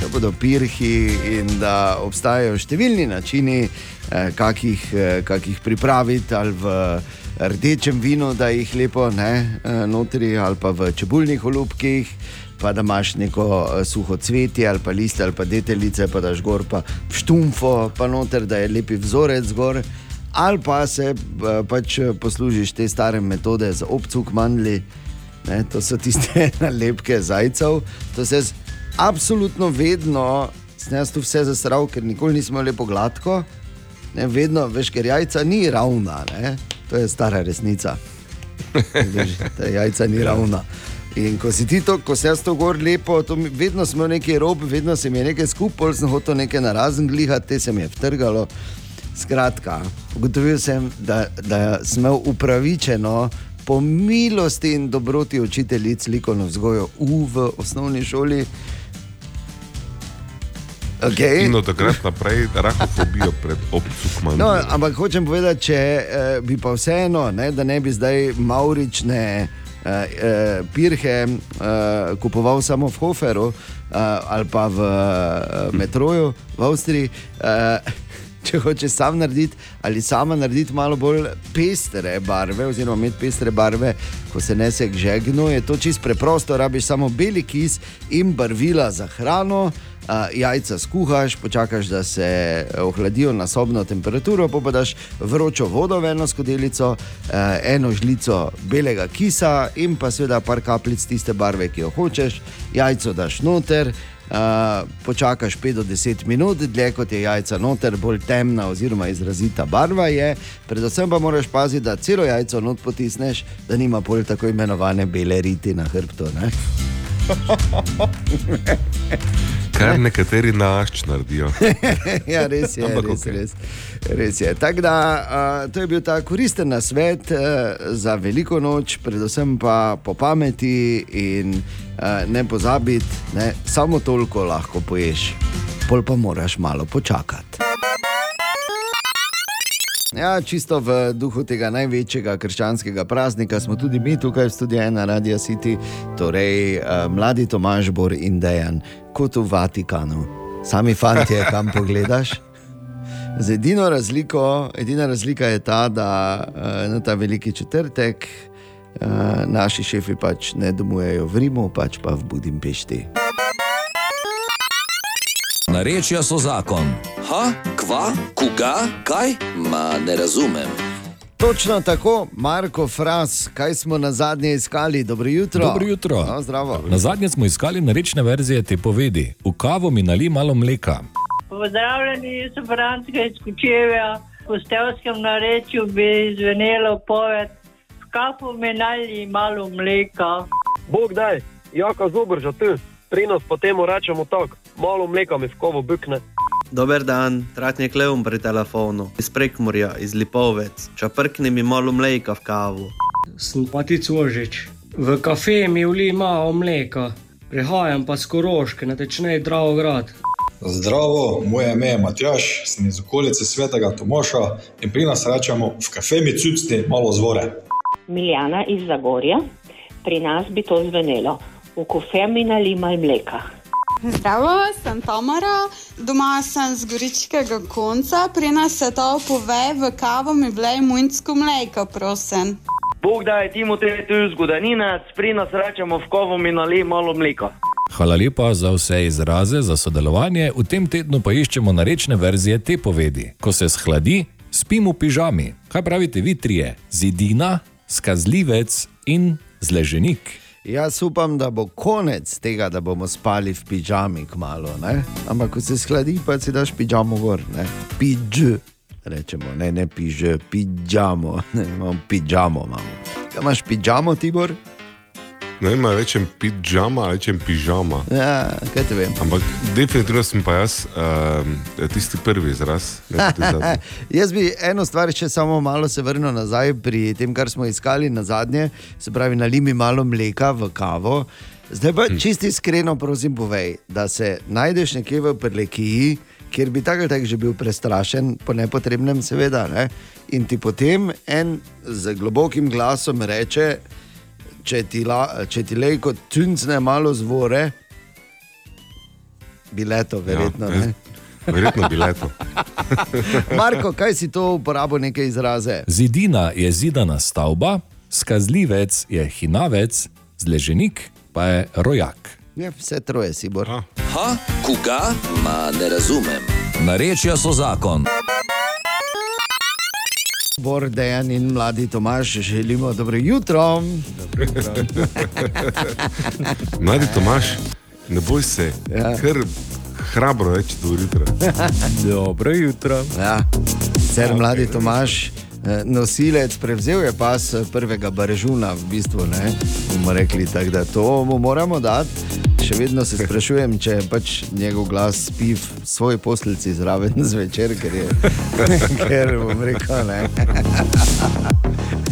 da bodo pirhi in da obstajajo številni načini, uh, kakih, uh, kakih pripraviti ali v rdečem vinu, da jih lepo ne uh, notri ali pa v čebulnih olupkih. Pa da imaš neko uh, suho cvetje ali pa liste ali pa deteljice, pa daš gor pa štumfo, pa noter, da je lepi vzorec gor. Ali pa se uh, pač eh, poslužiš te stare metode za obcuk mandli, ne, to so tiste nalepke zajcev. To se jaz absolutno vedno, sem jaz tu vse zasral, ker nikoli nismo lepo gladko. Ne, vedno, veš, ker jajca ni ravna, ne? to je stara resnica. Veš, jajca ni ravna. In ko si ti to, ko se jaz to gor lepo, to mi, vedno smo neki rob, vedno se mi je nekaj skupaj, sem hotel nekaj na razen glihati, te se mi je vtrgalo. Skratka, ugotovil sem, da, da sem imel upravičeno po milosti in dobroti učiteljic likovno vzgojo v, v osnovni šoli. Okay. In od takrat naprej rakofobijo pred obcukmanjem. No, ampak hočem povedati, če eh, bi pa vseeno, ne, da ne bi zdaj maurične eh, eh, pirhe eh, kupoval samo v Hoferu eh, ali pa v eh, metroju v Avstriji. Eh, Če hočeš sam narediti ali sama narediti malo bolj pestre barve, oziroma imeti pestre barve, ko se nese k žegnu, je to čisto preprosto. Rabiš samo beli kis in barvila za hrano, Uh, jajca skuhaš, počakaš, da se ohladijo na sobno temperaturo, pa daš vročo vodo v eno skodelico, uh, eno žlico belega kisa in pa seveda par kapljic tiste barve, ki jo hočeš, jajco daš noter. Uh, počakaš 5 do 10 minut, dlje kot je jajca noter, bolj temna oziroma izrazita barva je. Predvsem pa moraš paziti, da celo jajco not potisneš, da nima pol tako imenovane bele riti na hrbtu. Kar nekateri našč naredijo. ja, res je. Ampak res, okej. res, res je. Tako da uh, to je bil ta koristen nasvet uh, za veliko noč, predvsem pa po pameti in uh, ne pozabiti, ne, samo toliko lahko poješ, pol pa moraš malo počakati. Ja, čisto v duhu tega največjega krščanskega praznika smo tudi mi tukaj v studiu ena Radio City, torej uh, mladi Tomaž Bor in Dejan, kot v Vatikanu. Sami fanti, kam pogledaš. Z edino razliko, edina razlika je ta, da uh, na ta veliki četrtek uh, naši šefi pač ne domujejo v Rimu, pač pa v Budimpešti. Narečja so zakon. Ha, kva, koga, kaj? Ma ne razumem. Točno tako, Marko Fras, kaj smo na zadnje iskali? Dobro jutro. Dobro jutro. No, zdravo. Na zadnje smo iskali narečne verzije te povedi. V kavo mi nali malo mleka. Pozdravljeni, so Francija iz Kučevja. V stevskem narečju bi zvenelo poved, v kafu mi nalji malo mleka. Bog daj, jaka zobrža tu, pri nas pa temu rečemo tako, malo mleka mi v kovo bukne. Dober dan, tratnik Leon pri telefonu, iz Prekmorja, iz Lipovec. Čaprkni mi malo mleka v kavu. Sem Patic Ožič. V kafe mi vli malo mleka, prihajam pa z Koroške, natečnej Dravograd. Zdravo, moje ime je Matjaš, sem iz okolice Svetega Tomoša in pri nas rečemo v kafe mi cucni malo zvore. Miljana iz Zagorja, pri nas bi to zvenelo. V kofe mi nalimal mleka. Zdravo, sem Tamara, doma sem z goričkega konca, pri nas se to pove, v kavo mi vlej munjsko mleko, prosim. Bog daj, Timotej, tu je zgodaninac, pri nas rečemo v kovo mi nali malo mleka. Hvala lepa za vse izraze, za sodelovanje. V tem tednu pa iščemo narečne verzije te povedi. Ko se shladi, spim v pižami. Kaj pravite vi trije? Zidina, skazljivec in zleženik. Jaz upam, da bo konec tega, da bomo spali v pižami kmalo. Ne? Ampak ko se skladi, pa si daš pižamo gor, ne? piž. Rečemo, ne, ne piž, pižamo, ne, imamo pižamo. Imamo. Kaj imaš pižamo, Tibor? Ne vem, rečem pižama ali rečem pižama. Ja, kaj te vem. Ampak definitivno sem pa jaz uh, tisti prvi izraz. Jaz bi eno stvar še samo malo se vrnil nazaj pri tem, kar smo iskali na zadnje, se pravi, nali mi malo mleka v kavo. Zdaj pa čisti iskreno, prosim, povej, da se najdeš nekje v Prlekiji, kjer bi tako ali tako že bil prestrašen, po nepotrebnem, seveda, ne? in ti potem en z globokim glasom reče, če ti, la, če ti lej kot tuncne malo zvore, bi leto, verjetno. Ja, Ja, verjetno bi leto. Marko, kaj si to uporabil, neke izraze? Zidina je zidana stavba, skazljivec je hinavec, zleženik pa je rojak. Ja, vse troje si bor. Ha, koga? Ma ne razumem. Narečja so zakon. Bor Dejan in mladi Tomaš želimo dobro jutro. Mladi Tomaš, ne boj se, Ja. ker hrabro reči do jutra. Dobro jutro. Ja. Cer mladi Tomaš, eh, nosilec, prevzel je pas eh, prvega Barežuna, v bistvu ne. Bomo rekli tako, da to mu moramo dati. Še vedno se sprašujem, če je pač njegov glas spi v svoji poslici zraven zvečer, ker je, ker bom rekel, ne.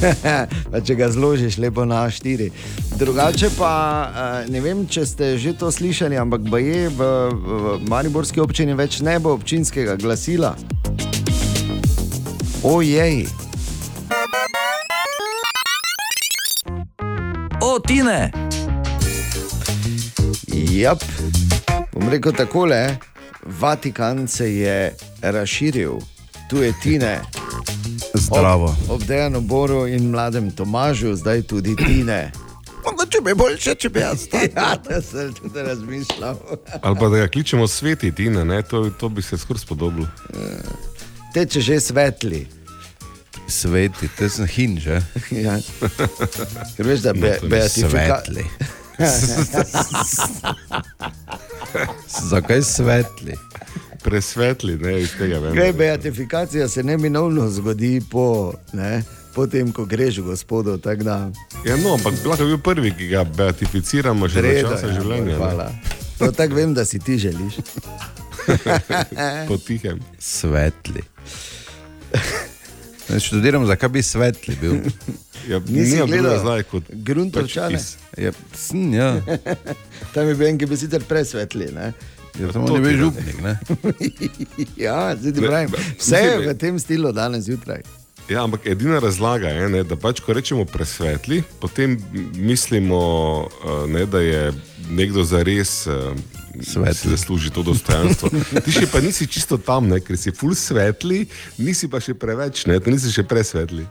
pa če ga zložiš lepo na A4. Drugače pa eh, ne vem, če ste že to slišali, ampak je v, v Mariborski občini več ne bo občinskega glasila. Ojej, O, Tine! Jap. Bom rekel takole, Vatikan se je razširil, tu je Tine. Zdravo. Ob, ob Dejanu Boru in mladem Tomažu, zdaj tudi Tine. Mogoče bi boljše, če bi jaz to. Ja, da sem tudi razmišljal. Ali pa da ga kličemo sveti Tina, ne? to, to bi se skoraj spodobilo. Teče že svetli. Sveti, to sem hin že. Ja. Ker veš, da No, be, to ni beatifika... svetli. Zakaj svetli? Presvetli, ne iz tega vem. Kaj, beatifikacija se neminovno zgodi po, ne, po tem, ko greš v gospodu. tako Da... Ja, no, ampak lahko je bil prvi, ki ga beatificiramo že Redo, za časa ja, življenja. Hvala. To tako vem, da si ti želiš. Potihem. Svetli. Ne študiram, zakaj bi svetli bil. Ja, nimam gledal zdaj kot Gruntovčane? pač Ja, sem, ja. Tam je bil en, ki bi sicer presvetli. Ne? Ja, tam on je bil župnik, ne? ja, zdaj ti Ne, pravim. Vse je v tem stilu danes zjutraj. Ja, ampak edina razlaga je, ne, da pač, ko rečemo presvetli, potem mislimo, eh, ne, da je nekdo zares uh, zasluži to dostojanstvo. Ti še pa nisi čisto tam, ne, ker si full svetli, nisi pa še preveč, ne, ti nisi še presvetli.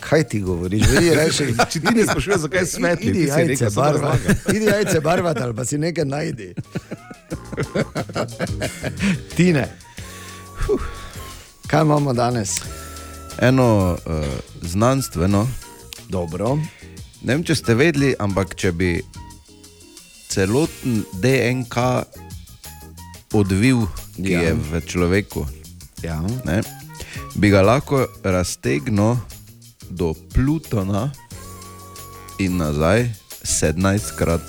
Kaj ti govoriš? Vedi, reči, Če ti ne sprašuješ, zakaj je svetli, Idi ti si jajce nekaj samo barva. razlaga. Idi jajce barvati ali pa si nekaj najdi. Tine. Huh. Kaj imamo danes? Eno uh, znanstveno. Dobro. Ne vem, če ste vedeli, ampak če bi celoten DNK odvil, ki Ja. je v človeku, ja. ne, bi ga lahko raztegnil do Plutona in nazaj 17 krat.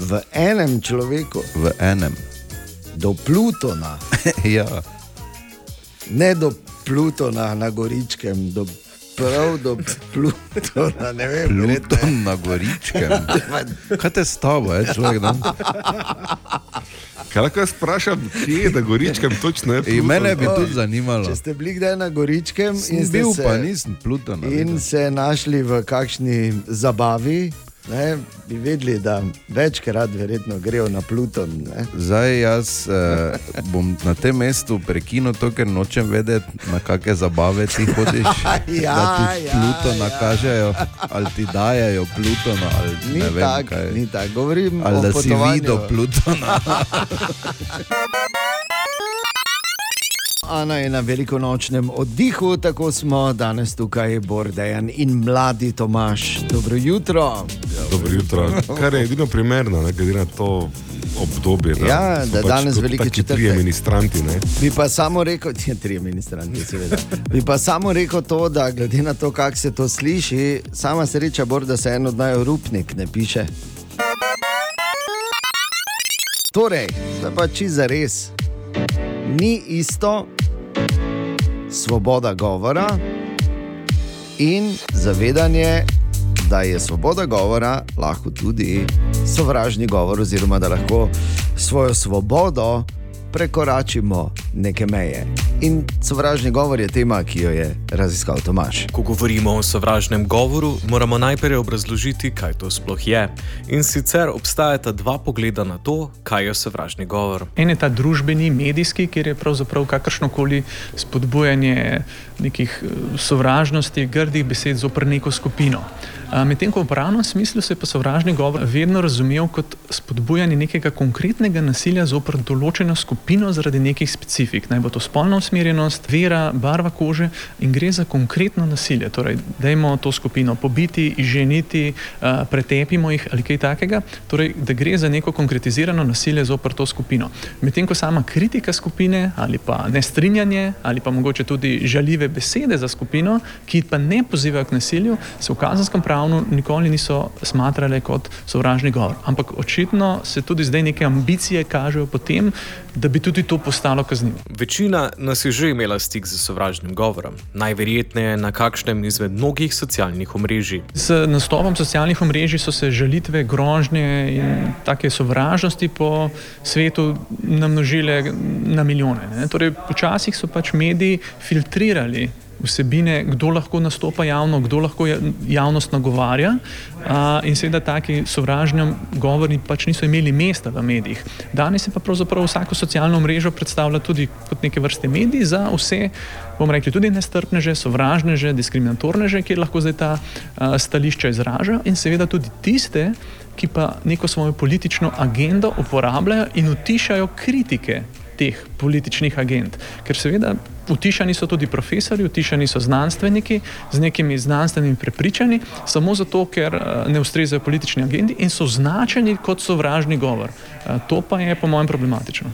V enem človeku, V enem. do Plutona, ja. ne do Plutona na Goričkem, do prav do Plutona. Ne vem, Pluton na Goričkem. Kaj te stava, je človek? No? Kaj lahko jaz vprašam, kje je, da goričkem točno je? In mene bi Pluton? tudi zanimalo. Če ste bili kdaj na Goričkem Sem in ste bil, se, pa nisem Plutona. in se našli v kakšni zabavi, ne, bi vedeli, da večkrat verjetno grejo na Pluton. Ne. Zdaj jaz eh, bom na tem mestu prekinil to, ker nočem vedeti, na kakšne zabave ti hodiš. Ja, da ti ja, Pluto ja. nakažejo, ali ti dajajo Plutona, ali Ni tako, tako. Govorim ali o da si potovanju. videl Plutona. Ana je na velikonočnem oddihu, tako smo danes tukaj, Bordejan in mladi Tomaš. Dobro jutro. Dobro jutro. Kar je edino primerno, ne, glede na to obdobje. Ja, so da danes kot veliki taki trije ministranti. Ne. Bi pa samo rekel, ti tri ministranti, seveda. Bi pa samo rekel to, da glede na to, kako se to sliši, sama sreča bor, da se en od naj rupnik ne piše. Torej, zdaj pa čisto za res. Ni isto svoboda govora in zavedanje, da je svoboda govora lahko tudi sovražni govor, oziroma da lahko svojo svobodo prekoračimo neke meje. In sovražni govor je tema, ki jo je raziskal Tomaš. Ko govorimo o sovražnem govoru, moramo najprej obrazložiti, kaj to sploh je. In sicer obstajata dva pogleda na to, kaj je sovražni govor. En je ta družbeni, medijski, kjer je pravzaprav kakršno koli spodbujanje nekih eh, sovražnosti, grdih besed zoper neko skupino. Medtem ko v pravnem smislu se je pa sovražni govor vedno razumel kot spodbujanje nekega konkretnega nasilja zoper določeno skupino zaradi nekih specifik. Naj bo to spolna usmerjenost, vera, barva kože in gre za konkretno nasilje. Torej, dajmo to skupino pobiti, izženiti, pretepimo jih ali kaj takega. Torej, da gre za neko konkretizirano nasilje zoper to skupino. Medtem ko sama kritika skupine ali pa nestrinjanje ali pa mogoče tudi žaljive besede za skupino, ki pa ne pozivajo k nasilju, se v kazenskem pravu nikoli niso smatrale kot sovražni govor. Ampak očitno se tudi zdaj neke ambicije kažejo potem, da bi tudi to postalo kaznivo. Večina nas je že imela stik z sovražnim govorom, najverjetneje na kakšnem izmed mnogih socialnih omrežij. Z nastopom socialnih omrežij so se žalitve, grožnje in take sovražnosti po svetu namnožile na milijone. Ne? Torej, počasih so pač mediji filtrirali vsebine, kdo lahko nastopa javno, kdo lahko ja- javnost nagovarja. A, in seveda taki sovražni govori pač niso imeli mesta v medijih. Danes se pa pravzaprav vsako socialno mrežo predstavlja tudi kot neke vrste medij za vse, bomo rekli, tudi nestrpneže, sovražneže, diskriminatorneže, kjer lahko zdaj ta a, stališča izraža in seveda tudi tiste, ki pa neko svojo politično agendo uporabljajo in utišajo kritike teh političnih agent. Ker seveda utišani so tudi profesori, utišani so znanstveniki z nekimi znanstvenimi prepričanji, samo zato, ker eh, ne ustrezajo politični agendi in so označeni kot sovražni govor. Eh, To pa je po mojem problematično.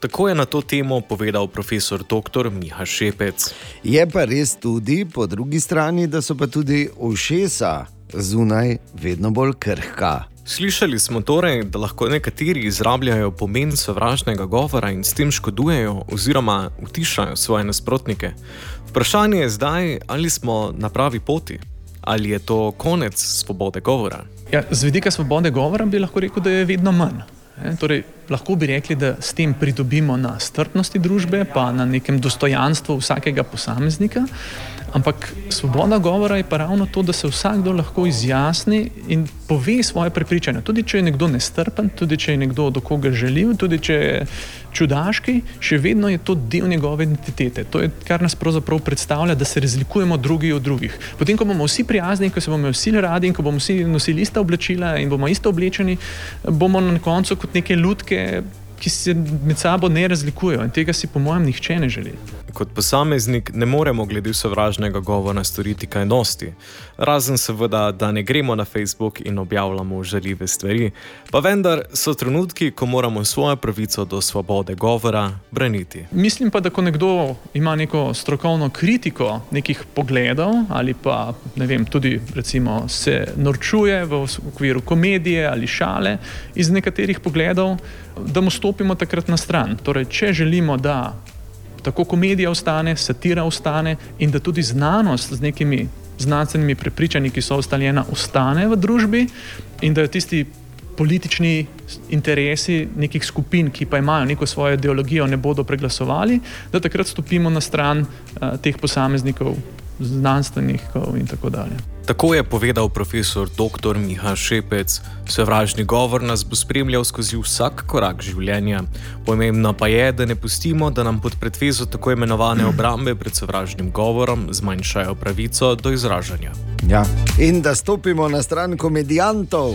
Tako je na to temo povedal profesor dr. Miha Šepec. Je pa res tudi po drugi strani, da so pa tudi ušesa zunaj vedno bolj krhka. Slišali smo torej, da lahko nekateri izrabljajo pomen sovražnega govora in s tem škodujejo oziroma utišajo svoje nasprotnike. Vprašanje je zdaj, ali smo na pravi poti, ali je to konec svobode govora. Ja, z vidika svobode govora bi lahko rekel, da je vedno manj. Ne, Torej, lahko bi rekli, da s tem pridobimo na strpnosti družbe, pa na nekem dostojanstvu vsakega posameznika. Ampak svoboda govora je pa ravno to, da se vsakdo lahko izjasni in pove svoje prepričanje. Tudi če je nekdo nestrpen, tudi če je nekdo do koga želil, tudi če je čudaški, še vedno je to del njegove identitete. To je, kar nas pravzaprav predstavlja, da se razlikujemo drugi od drugih. Potem, ko bomo vsi prijazni, ko se bomo vsi radi in ko bomo vsi nosili ista oblačila in bomo isto oblečeni, bomo na koncu kot neke lutke. Ki se med sabo ne razlikujejo, in tega si, po mojem, nihče ne želi. Kot posameznik ne moremo glede sovražnega govora storiti kaj dosti. Razen seveda, da ne gremo na Facebook in objavljamo žaljive stvari, pa vendar so trenutki, ko moramo svojo pravico do svobode govora braniti. Mislim pa, da ko nekdo ima neko strokovno kritiko nekih pogledov ali pa ne vem, tudi recimo, se norčuje v okviru komedije ali šale iz nekaterih pogledov, da mu stopimo takrat na stran. Torej, če želimo, da tako komedija ostane, satira ostane in da tudi znanost z nekimi znanstvenimi prepričanji, ki so ustaljena, ostane v družbi in da jo tisti politični interesi nekih skupin, ki pa imajo neko svojo ideologijo, ne bodo preglasovali, da takrat stopimo na stran uh, teh posameznikov, znanstvenikov in tako dalje. Tako je povedal profesor dr. Miha Šepec. Sovražni govor nas bo spremljal skozi vsak korak življenja. Pomembno pa je, da ne pustimo, da nam pod pretvezo tako imenovane obrambe pred sovražnim govorom zmanjšajo pravico do izražanja. Ja. In da stopimo na stran komedijantov.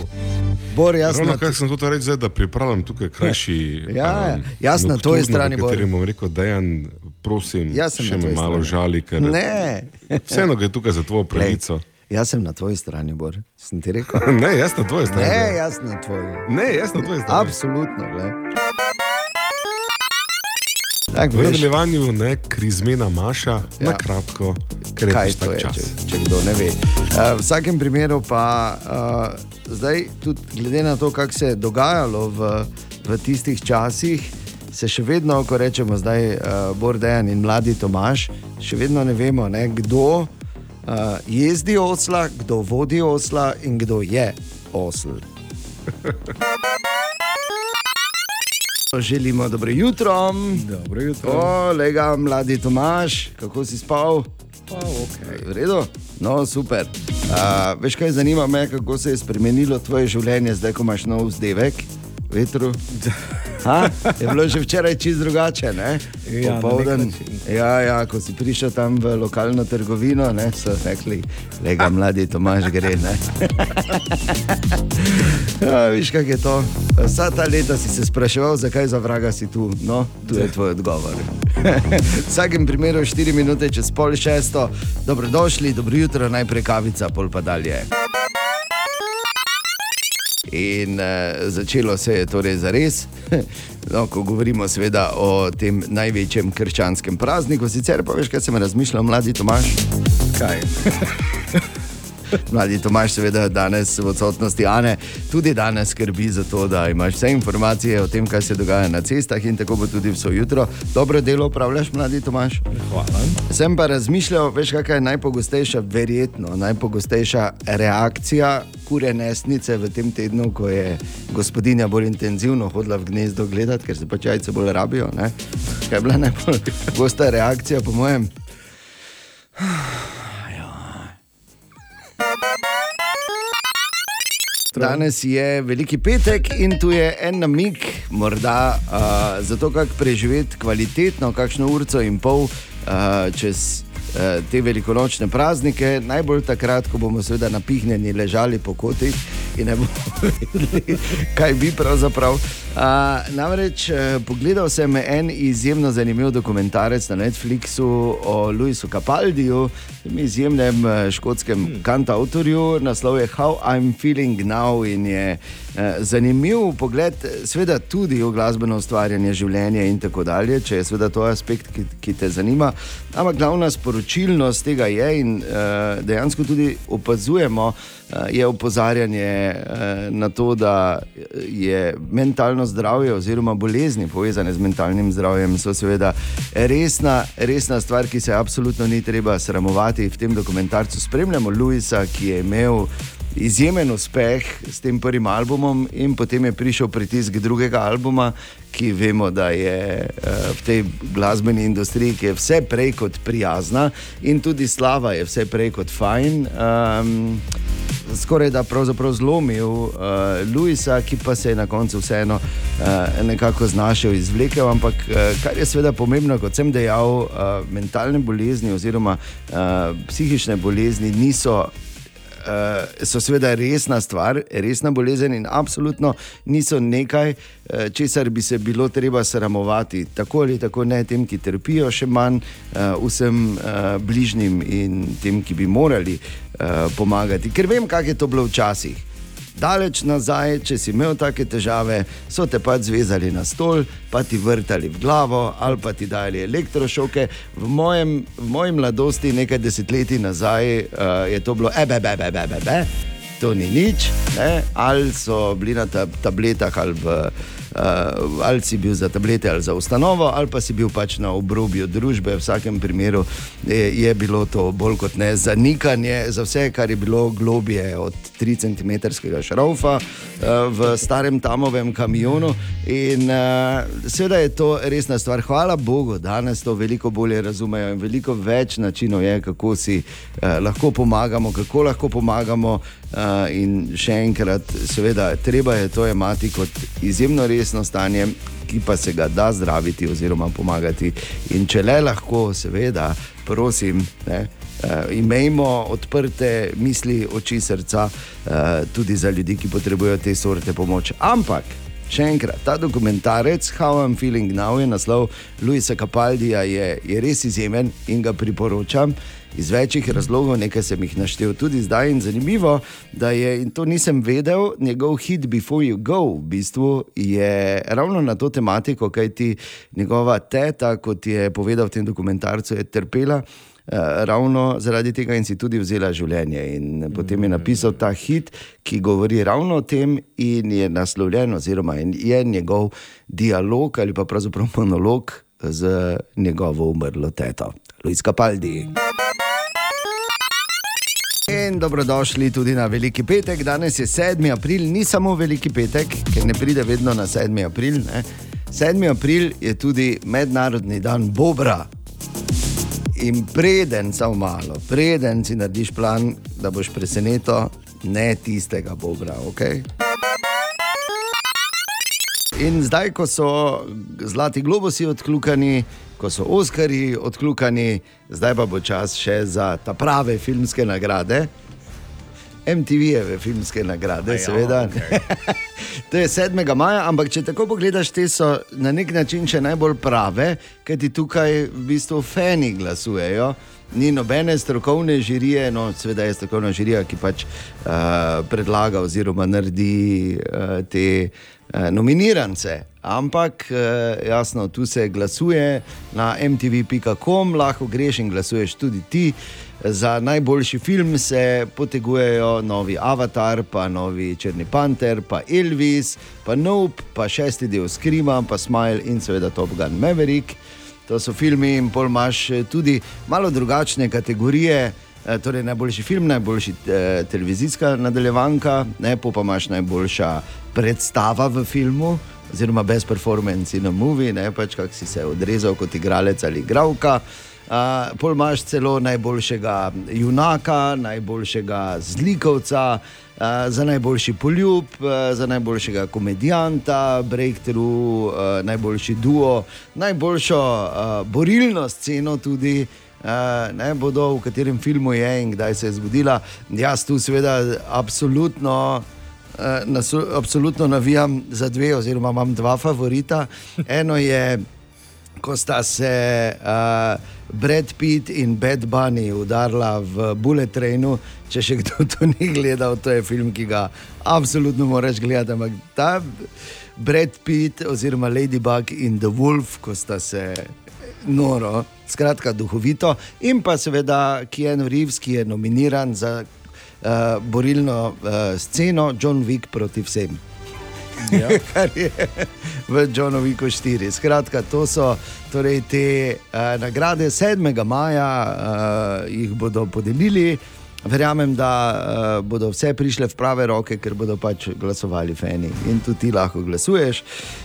Bor, jaz Ravno kar sem hotel reči, zdaj, da pripravljam tukaj krajši. Ja, ja. Jaz na tvoji nokturno, strani, Bor. katerem bom rekel, da je prosim, Jaz sem še me malo strani. žali, ker Ne. vseeno gre tukaj za tvojo pravico. Jaz sem na tvoji strani, Bor. Sem ti rekel? Ne, jaz na tvoji strani. Ne, jaz na tvoji. Ne, jaz na tvoji strani. Absolutno. glej. Tak, V nadaljevanju ne krizmena Maša, ja. Na kratko, ker je kaj to je, čas. če, če kdo ne ve. Uh, v vsakem primeru pa uh, zdaj, tudi glede na to, kako se je dogajalo v, v tistih časih, se še vedno, ko rečemo zdaj uh, Bordejan in mladi Tomaš, še vedno ne vemo, ne, kdo uh, jezdi osla, kdo vodi osla in kdo je osl. Želimo dobro jutro. Dobro jutro. O, lega, mladi Tomaš, kako si spal? Pa, okay. V redu? No, super. Uh, veš kaj, zanima me, kako se je spremenilo tvoje življenje, zdaj ko imaš nov vzdevek, vetru. Ha? Je bilo že včeraj čist drugače, ne? Ja, na Popoldan, način. ja, ja, ko si prišel tam v lokalno trgovino, ne, so rekli, lega mladi Tomaš gre. ne." ja, viš, kak je to. Vsa ta leta si se spraševal, zakaj za vraga si tu. No, tu je tvoj odgovor. v vsakem primeru 4 minute čez pol šesto, dobrodošli, dobro jutro, najprej kavica, pol pa dalje. In uh, začelo se je torej zares, no, ko govorimo seveda o tem največjem krščanskem prazniku. Sicer pa veš, kaj sem razmišljal, mladi Tomaš. Kaj? Mladi Tomaš, seveda, danes v odsotnosti Ane, tudi danes skrbi za to, da imaš vse informacije o tem, kaj se dogaja na cestah in tako bo tudi vse jutro. Dobro delo upravljaš, mladi Tomaš. Hvala. Sem pa razmišljal, veš, kakšna je najpogostejša, verjetno najpogostejša reakcija kure nesnice v tem tednu, ko je gospodinja bolj intenzivno hodila v gnezdo gledati, ker se pač jajce bolj rabijo. Ne? Kaj je bila najbolj gosta reakcija, po mojem? Danes je veliki petek in tu je en namig, morda uh, za to, kako preživeti kvalitetno, kakšno urco in pol uh, čez te velikonočne praznike, najbolj takrat, ko bomo seveda napihnjeni ležali po kotih in ne bomo vedeli, kaj bi pravzaprav. Uh, namreč uh, pogledal sem en izjemno zanimiv dokumentarec na Netflixu o Luisu Capaldiju, izjemnem uh, škotskem hmm. kantautorju, naslov je How I'm Feeling Now in je uh, zanimiv pogled, seveda tudi v glasbeno ustvarjanje življenja in tako dalje, če je seveda to aspekt, ki, ki te zanima. Ampak glavna sporočilnost tega je in uh, dejansko tudi opazujemo, uh, je opozarjanje uh, na to, da je mentalno zdravje oziroma bolezni povezane z mentalnim zdravjem so seveda resna, resna stvar, ki se absolutno ni treba sramovati. V tem dokumentarcu spremljamo Luisa, ki je imel izjemen uspeh s tem prvim albumom, in potem je prišel pritisk drugega albuma, ki vemo, da je uh, v tej glasbeni industriji, ki je vse prej kot prijazna in tudi slava je vse prej kot fajn. Um, Skoraj da pravzaprav zlomil uh, Luisa, ki pa se je na koncu vseeno uh, nekako znašel izvlekel. Ampak uh, kar je seveda pomembno, kot sem dejal, uh, mentalne bolezni oziroma uh, psihične bolezni niso so seveda resna stvar, resna bolezen in absolutno niso nekaj, uh, česar bi se bilo treba sramovati. Tako ali tako ne tem, ki trpijo, še manj uh, vsem uh, bližnjim in tem, ki bi morali uh, pomagati. Ker vem, kako je to bilo včasih. Daleč nazaj, če si imel take težave, so te pač zvezali na stol, pa ti vrtali v glavo ali pa ti dali elektrošoke. V, mojem, v moji mladosti, nekaj desetletij nazaj, uh, je to bilo ebe, ebe, ebe, ebe. To ni nič, ne? ali so bili na ta, tabletah ali v uh, ali si bil za tablete ali za ustanovo, ali pa si bil pač na obrobju družbe. V vsakem primeru je, je bilo to bolj kot ne zanikanje za vse, kar je bilo globje od 3 cm šraufa uh, v starem tamovem kamionu. In uh, seveda je to resna stvar. Hvala Bogu, danes to veliko bolje razumejo in veliko več načinov je, kako si uh, lahko pomagamo, kako lahko pomagamo. Uh, in še enkrat, seveda, treba je to imati kot izjemno resno stanje, ki pa se ga da zdraviti oziroma pomagati. In če le lahko, seveda, prosim. Ne, Uh, imejmo odprte misli, oči, srca, uh, tudi za ljudi, ki potrebujejo te sorte pomoč. Ampak, še enkrat, ta dokumentarec, How I'm Feeling Now, je naslov Luisa Capaldija, je, je res izjemen in ga priporočam. Iz večjih razlogov, nekaj sem jih naštel tudi zdaj, in zanimivo, da je, in to nisem vedel, njegov hit Before You Go, v bistvu je ravno na to tematiko, kajti njegova teta, kot je povedal v tem dokumentarcu, je trpela. Uh, ravno zaradi tega in si tudi vzela življenje. In potem je napisal ta hit, ki govori ravno o tem, in je naslovljen, oziroma je njegov dialog ali pa pravzaprav monolog z njegovo umrlo teto, Luis Capaldi. In dobrodošli tudi na Veliki petek. Danes je 7. april, ni samo Veliki petek, ker ne pride vedno na 7. april. Ne. 7. april je tudi mednarodni dan Bobra. In preden, samo malo, preden si narediš plan, da boš presenetil, ne tistega Bobra. Okay? In zdaj, ko so zlati globusi odkljukani, ko so Oskarji odkljukani, zdaj pa bo čas še za ta prave filmske nagrade. MTV-jeve filmske nagrade, Aja, seveda. okej. to je 7. maja, ampak če tako pogledaš, te so na nek način še najbolj prave, ker ti tukaj v bistvu fani glasujejo. Ni nobene strokovne žirije, no, seveda je strokovna žirija, ki pač uh, predlaga oziroma naredi uh, te uh, nominirance. Ampak uh, jasno, tu se glasuje na MTV.com, lahko greš in glasuješ tudi ti. Za najboljši film se potegujejo novi Avatar, pa novi Črni Panter, pa Elvis, pa Nope, pa šesti del Skrima, pa Smile in seveda Top Gun Maverick. To so filmi in pol imaš eh, tudi malo drugačne kategorije. Eh, Torej, najboljši film, najboljši eh, televizijska nadaljevanka, pol pa imaš najboljša predstava v filmu, oziroma best performance in a movie, ne pač kako si se odrezal kot igralec ali igralka. Uh, pol imaš celo najboljšega junaka, najboljšega zlikovca, uh, za najboljši poljub, uh, za najboljšega komedijanta, breakthrough, uh, najboljši duo, najboljšo uh, borilno sceno tudi. Ne bodo, v katerem filmu je in kdaj se je zgodila. Jaz tu, seveda, absolutno, nasu, absolutno navijam za dve, oziroma imam dva favorita. Eno je, ko sta se uh, Brad Pitt in Bad Bunny udarila v Bullet Trainu. Če še kdo to ni gledal, to je film, ki ga absolutno moraš gledati. Ampak ta Brad Pitt oziroma Ladybug in The Wolf, ko sta se noro, skratka duhovito, in pa seveda Keanu Reeves, ki je nominiran za uh, borilno uh, sceno John Wick proti vsem. Ja. Kar je v Johnu Wicku 4. Skratka, to so torej te uh, nagrade 7. maja, uh, jih bodo podelili. Verjamem, da uh, bodo vse prišle v prave roke, ker bodo pač glasovali fani in tudi ti lahko glasuješ.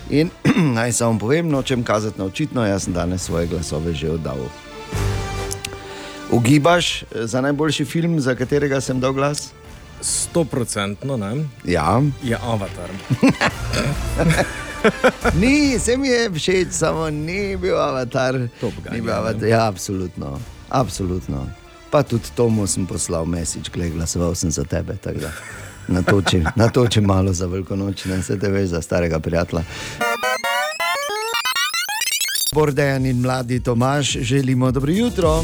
In naj samo povem, nočem kazati na očitno, jaz sem danes svoje glasove že oddal. Ugibaš eh, za najboljši film, za katerega sem dal glas? Stoprocentno, ne? Ja. Je avatar. ni, se mi je všeč, samo ni bil avatar. Gun, Ni bil avatar. Ja, absolutno. absolutno. Pa tudi tomu sem poslal mesič, gled, glasoval sem za tebe. da Natoči, natoči malo za veliko noč, ne se te veš za starega prijatelja. Bordejan in mladi Tomaš, želimo dobro jutro.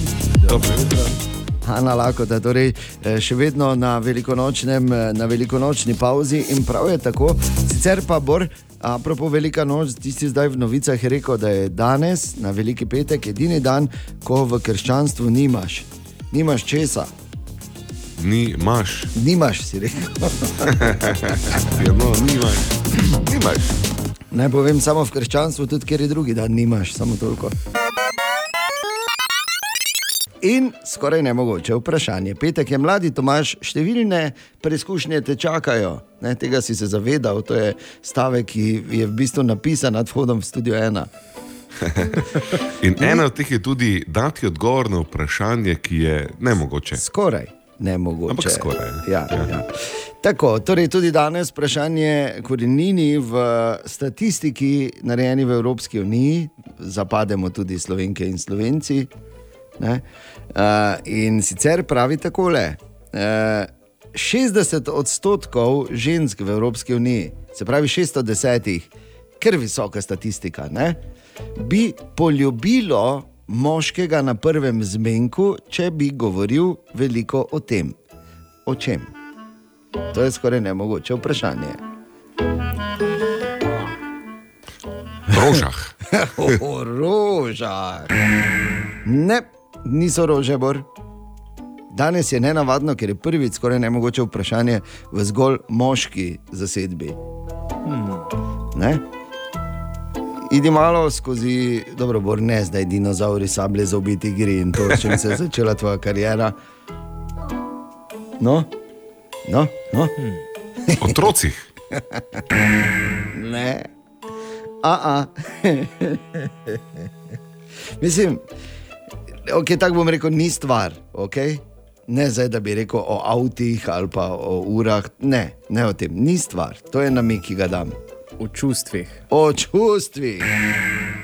Dobro jutro. Hanna Lakota, torej eh, še vedno na, eh, na velikonočni pauzi in prav je tako. Sicer pa Bor, apropo velika noč, tisti zdaj v novicah rekel, da je danes, na veliki petek, edini dan, ko v krščanstvu nimaš. Nimaš česa. Nimaš. Nimaš, si rekel. ja, no, nimaš. nimaš. Naj povem samo v krščanstvu, tudi ker je drugi dan nimaš, samo toliko. In skoraj nemogoče vprašanje. Petek je mladi Tomaš, številne preizkušnje te čakajo. Ne, tega si se zavedal, to je stavek, ki je v bistvu napisan nad vhodom v studio 1. In ena od teh je tudi dati odgovor na vprašanje, ki je nemogoče. Skoraj nemogoče. Ampak skoraj. Ja, ja. Ja. Tako, torej tudi danes vprašanje korenini v statistiki, narejeni v Evropski uniji, zapademo tudi slovenke in slovenci. Ne? Uh, in sicer pravi takole: uh, 60 odstotkov žensk v Evropski uniji, se pravi 610, ker visoka statistika, ne? Bi poljubilo moškega na prvem zmenku, če bi govoril veliko o tem. O čem? To je skoraj nemogoče vprašanje. Rožah. o rožah. Ne, niso rože, bor. Danes je nenavadno, ker je prvič skoraj nemogoče vprašanje v zgolj moški zasedbi. Ne? Idi malo skozi, dobro, bor ne zdaj dinozauri, sablje za ubiti igri in to, s čim se je začela tvoja karijera. No, no, no. Otrocih. ne. A, a. Mislim, okay, tako bom rekel, ni stvar. Okay? Ne zdaj, da bi rekel o avtih ali pa o urah. Ne, ne o tem, ni stvar. To je namik, ki ga dam. O čustvih. O čustvih.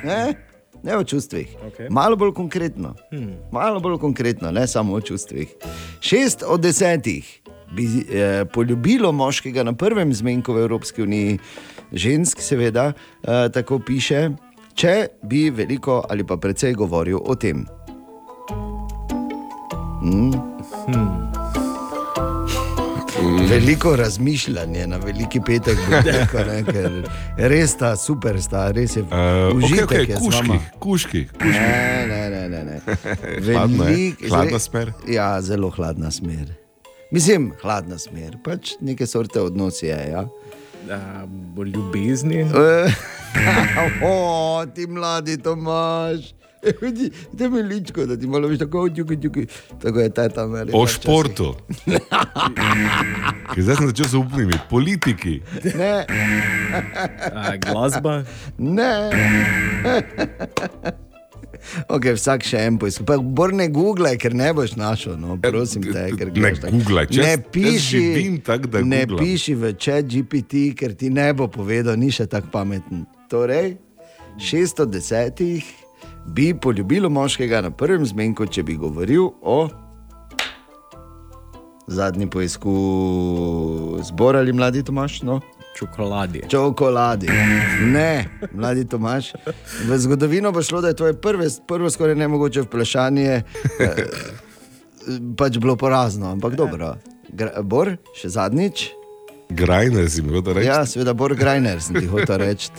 Ne, ne o čustvih. Okej. Malo bolj konkretno. Hmm. Malo bolj konkretno, ne samo o čustvih. Šest od desetih bi eh, poljubilo moškega na prvem zmenku v Evropski uniji, žensk, seveda, eh, tako piše, če bi veliko ali pa precej govoril o tem. Mm. Veliko razmišljanje na veliki petek, rekel, ne, ker res ta super, sta, res je Uh, užitek. okay, okay, je z kuški, vama. kuški, Ne, ne, ne, ne, ne. Hladno je, Velik- hladna zdaj- smer. Ja, zelo hladna smer. Mislim, hladna smer, pač neke sorte odnosi je. Ja. Uh, ljubezni. o, ti mladi Tomaš. Te mi ličko, da ti malo več tako čuki, čuki. Tako je ta tam rekel. O športu. Zdaj sem začel z upnimi, politiki. Ne. A, glasba? Ne. Okay, vsak še en poizkus. Bor ne googlaj, ker ne boš našel. No, prosim te, ker Ne gledaš tako. googlaj, če ne piši, da ne googlam. piši v chat GPT, ker ti ne bo povedal, ni še tako pameten. Torej, 610 bi poljubilo moškega na prvem zmenku, če bi govoril o zadnji poizkus. Zbor ali mladi Tomaš? No? Čokoladi. Čokoladi. Ne, mladi Tomaš. V zgodovino bo šlo, da je tvoje prve, prvo skoraj nemogoče vprašanje eh, pač bilo porazno, ampak dobro. Gra, Bor, še zadnjič. Grajner si mi hotel reči. Ja, seveda, Bor Grajner sem ti hotel reči.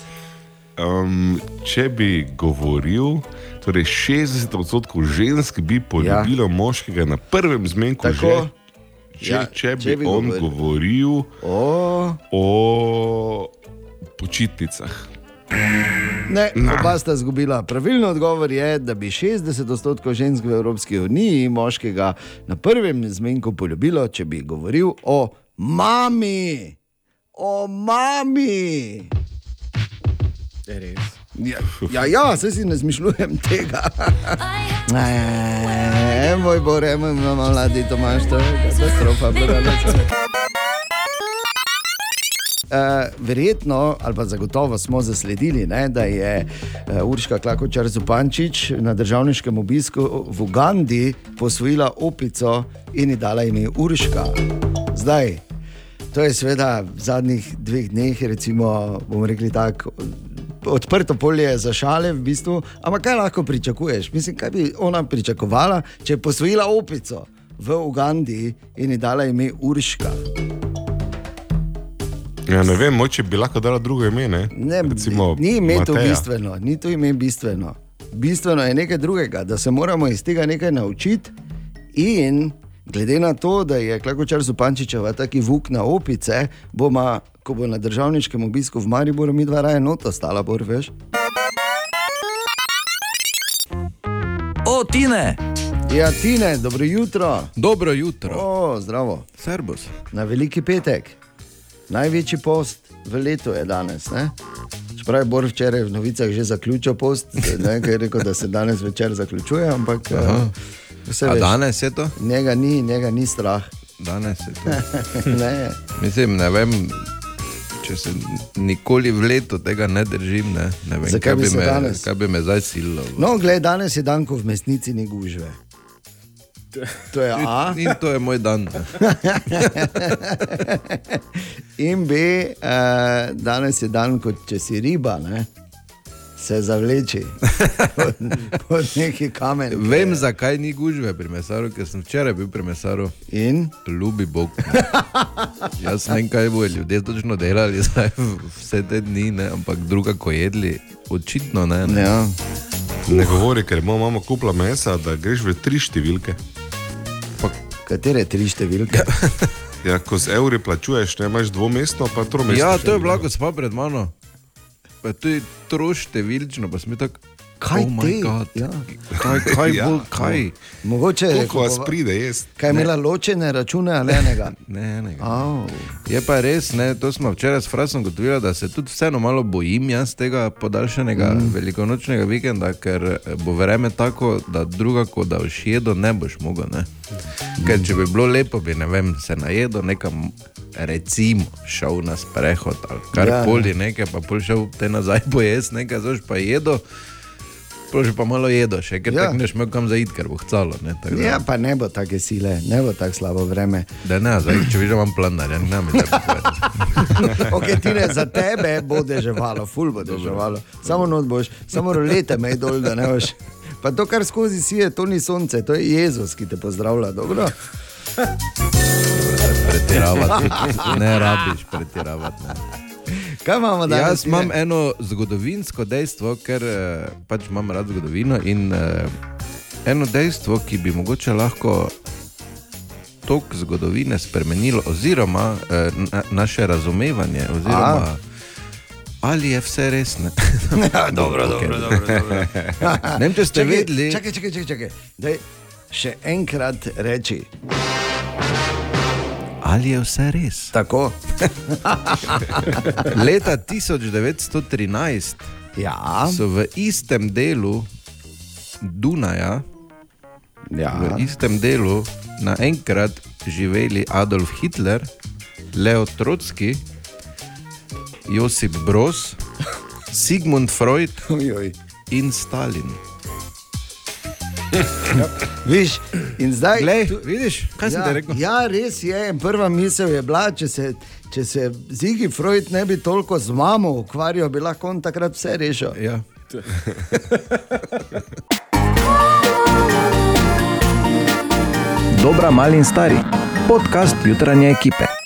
Um, če bi govoril, torej 60 odstotkov žensk bi poljubilo ja. moškega na prvem zmenku, Tako. že, če, Ja, če, bi če bi bi on govoril. govoril o, o počitnicah. Ne, Na. oba sta izgubila. Pravilno odgovor je, da bi 60 odstotkov žensk v Evropski uniji moškega na prvem zmenku poljubilo, če bi govoril o mami. O mami. Res. Ja, ja, ja se si ne zmišljujem tega. Ne, moj bore, moj mladi Tomaš, to je katastrofa. Uh, verjetno, ali pa zagotovo smo zasledili, ne, da je uh, Urška Klakočar Zupančič na državniškem obisku v Ugandi posvojila opico in ji dala ime Urška. Zdaj, to je seveda v zadnjih dveh dneh, recimo, bomo rekli tako. Odprto polje za šale, v bistvu, ampak kaj lahko pričakuješ? Mislim, kaj bi ona pričakovala, če je posvojila opico v Ugandi in ji dala ime Urška. Ja, ne vem, moče bi lahko dala drugo ime. Ne? Ne, Recimo, ni ime to Mateja. bistveno, ni to ime bistveno. Bistveno je nekaj drugega, da se moramo iz tega nekaj naučiti in glede na to, da je Klakočar Zupančičeva taki vuk na opice, bo ma, ko bo na državniškem obisku v Mariboru, mi dva raje noto stala, bor veš. O, Tine! Ja, Tine, dobro jutro. Dobro jutro. O, zdravo. Servus. Na veliki petek, največji post v letu je danes. Ne? Čeprav je Bor včeraj v novicah že zaključil post, ne, ker je rekel, da se danes večer zaključuje, ampak Aha. A veš. danes je to? Njega ni, njega ni strah. Danes je to. ne. Mislim, ne vem, če se nikoli v letu tega ne držim. Ne, ne vem, Zakaj kaj bi bi, me, danes? kaj bi me zdaj sililo. No, gled, danes je dan, ko v mesnici ni gužve. To je A. In to je moj dan. In B, uh, danes je dan, kot če si riba, ne? Se zavleči pod, pod neki kamen. Vem, zakaj ni gužve pri mesaru, ker sem včeraj bil pri mesaru. In? Ljubi Bog. Jaz ne vem, kaj bodo ljudje točno delali zdaj vse te dni, ne? ampak druga, ko jedli, očitno ne. ne. Ja. Ne govori, ker imamo mama kupla mesa, da greš v tri številke. Katere tri številke? Ja, ko z evri plačuješ, ne imaš dvomestno, pa tromestno. Ja, to je številko. bila gospa pred mano. Pa to je troštevilčno, pa smo tako. Kaj oh? God. Ja. Kaj, kaj, Ja, ja, kaj? Mogoče je Koliko vas pride jesti? Kaj je imela ločene račune ali enega? Ne, enega. Oh. Je pa res, ne, to smo včeraj s Frasom gotovili, da se tudi vseeno malo bojim jaz tega podaljšanega mm. velikonočnega vikenda, ker eh, bo vreme tako, da druga, kot da boš jedel, ne boš mogel. Ne. Ker če bi bilo lepo, bi ne vem, se najedel nekam, recimo, šel na sprehod ali karkoli, ja, nekaj, pa pol šel te nazaj pojesti, nekaj, zdaj pa jedel. Proži pa malo jedo, še ker Ja. tako neš imel kam zaiti, ker bo hcalo. Ne, tako Ja, pa ne bo take sile, ne bo tako slabo vreme. Da ne, zdaj, če vidiš, imam plan, da ne, ne mi da Okay, tine, za tebe bo deževalo, ful bo deževalo. Samo not boš, samo rolete me dol, da ne boš. Pa to, kar skozi sije, to ni sonce, to je Jezus, ki te pozdravlja. Dobro? pretiravati. Ne rabiš pretiravati. Ne. Kaj imamo danes? Jaz imam eno zgodovinsko dejstvo, ker eh, pač imam rad zgodovino. In eh, eno dejstvo, ki bi mogoče lahko tok zgodovine spremenilo, oziroma eh, na, naše razumevanje, oziroma A. ali je vse res. Ne? dobro, Okej. dobro, dobro, dobro. Ne vem, če ste Čakaj, vedeli. Čakaj, čakaj, čakaj. čakaj. Daj, še enkrat reči. Ali je vse res? Tako. Leta 1913 ja. so v istem delu Dunaja, ja. v istem delu naenkrat živeli Adolf Hitler, Leo Trotski, Josip Broz, Sigmund Freud in Stalin. Viš, in zdaj, Glej, tu, vidiš, kaj sem ja, ti rekel? Ja, res je. In prva misel je bila, če se, če se Zigi Freud ne bi toliko z mamo ukvarjal, bi lahko on takrat vse rešil. Ja. Dobra, mali in stari. Podcast jutranje ekipe.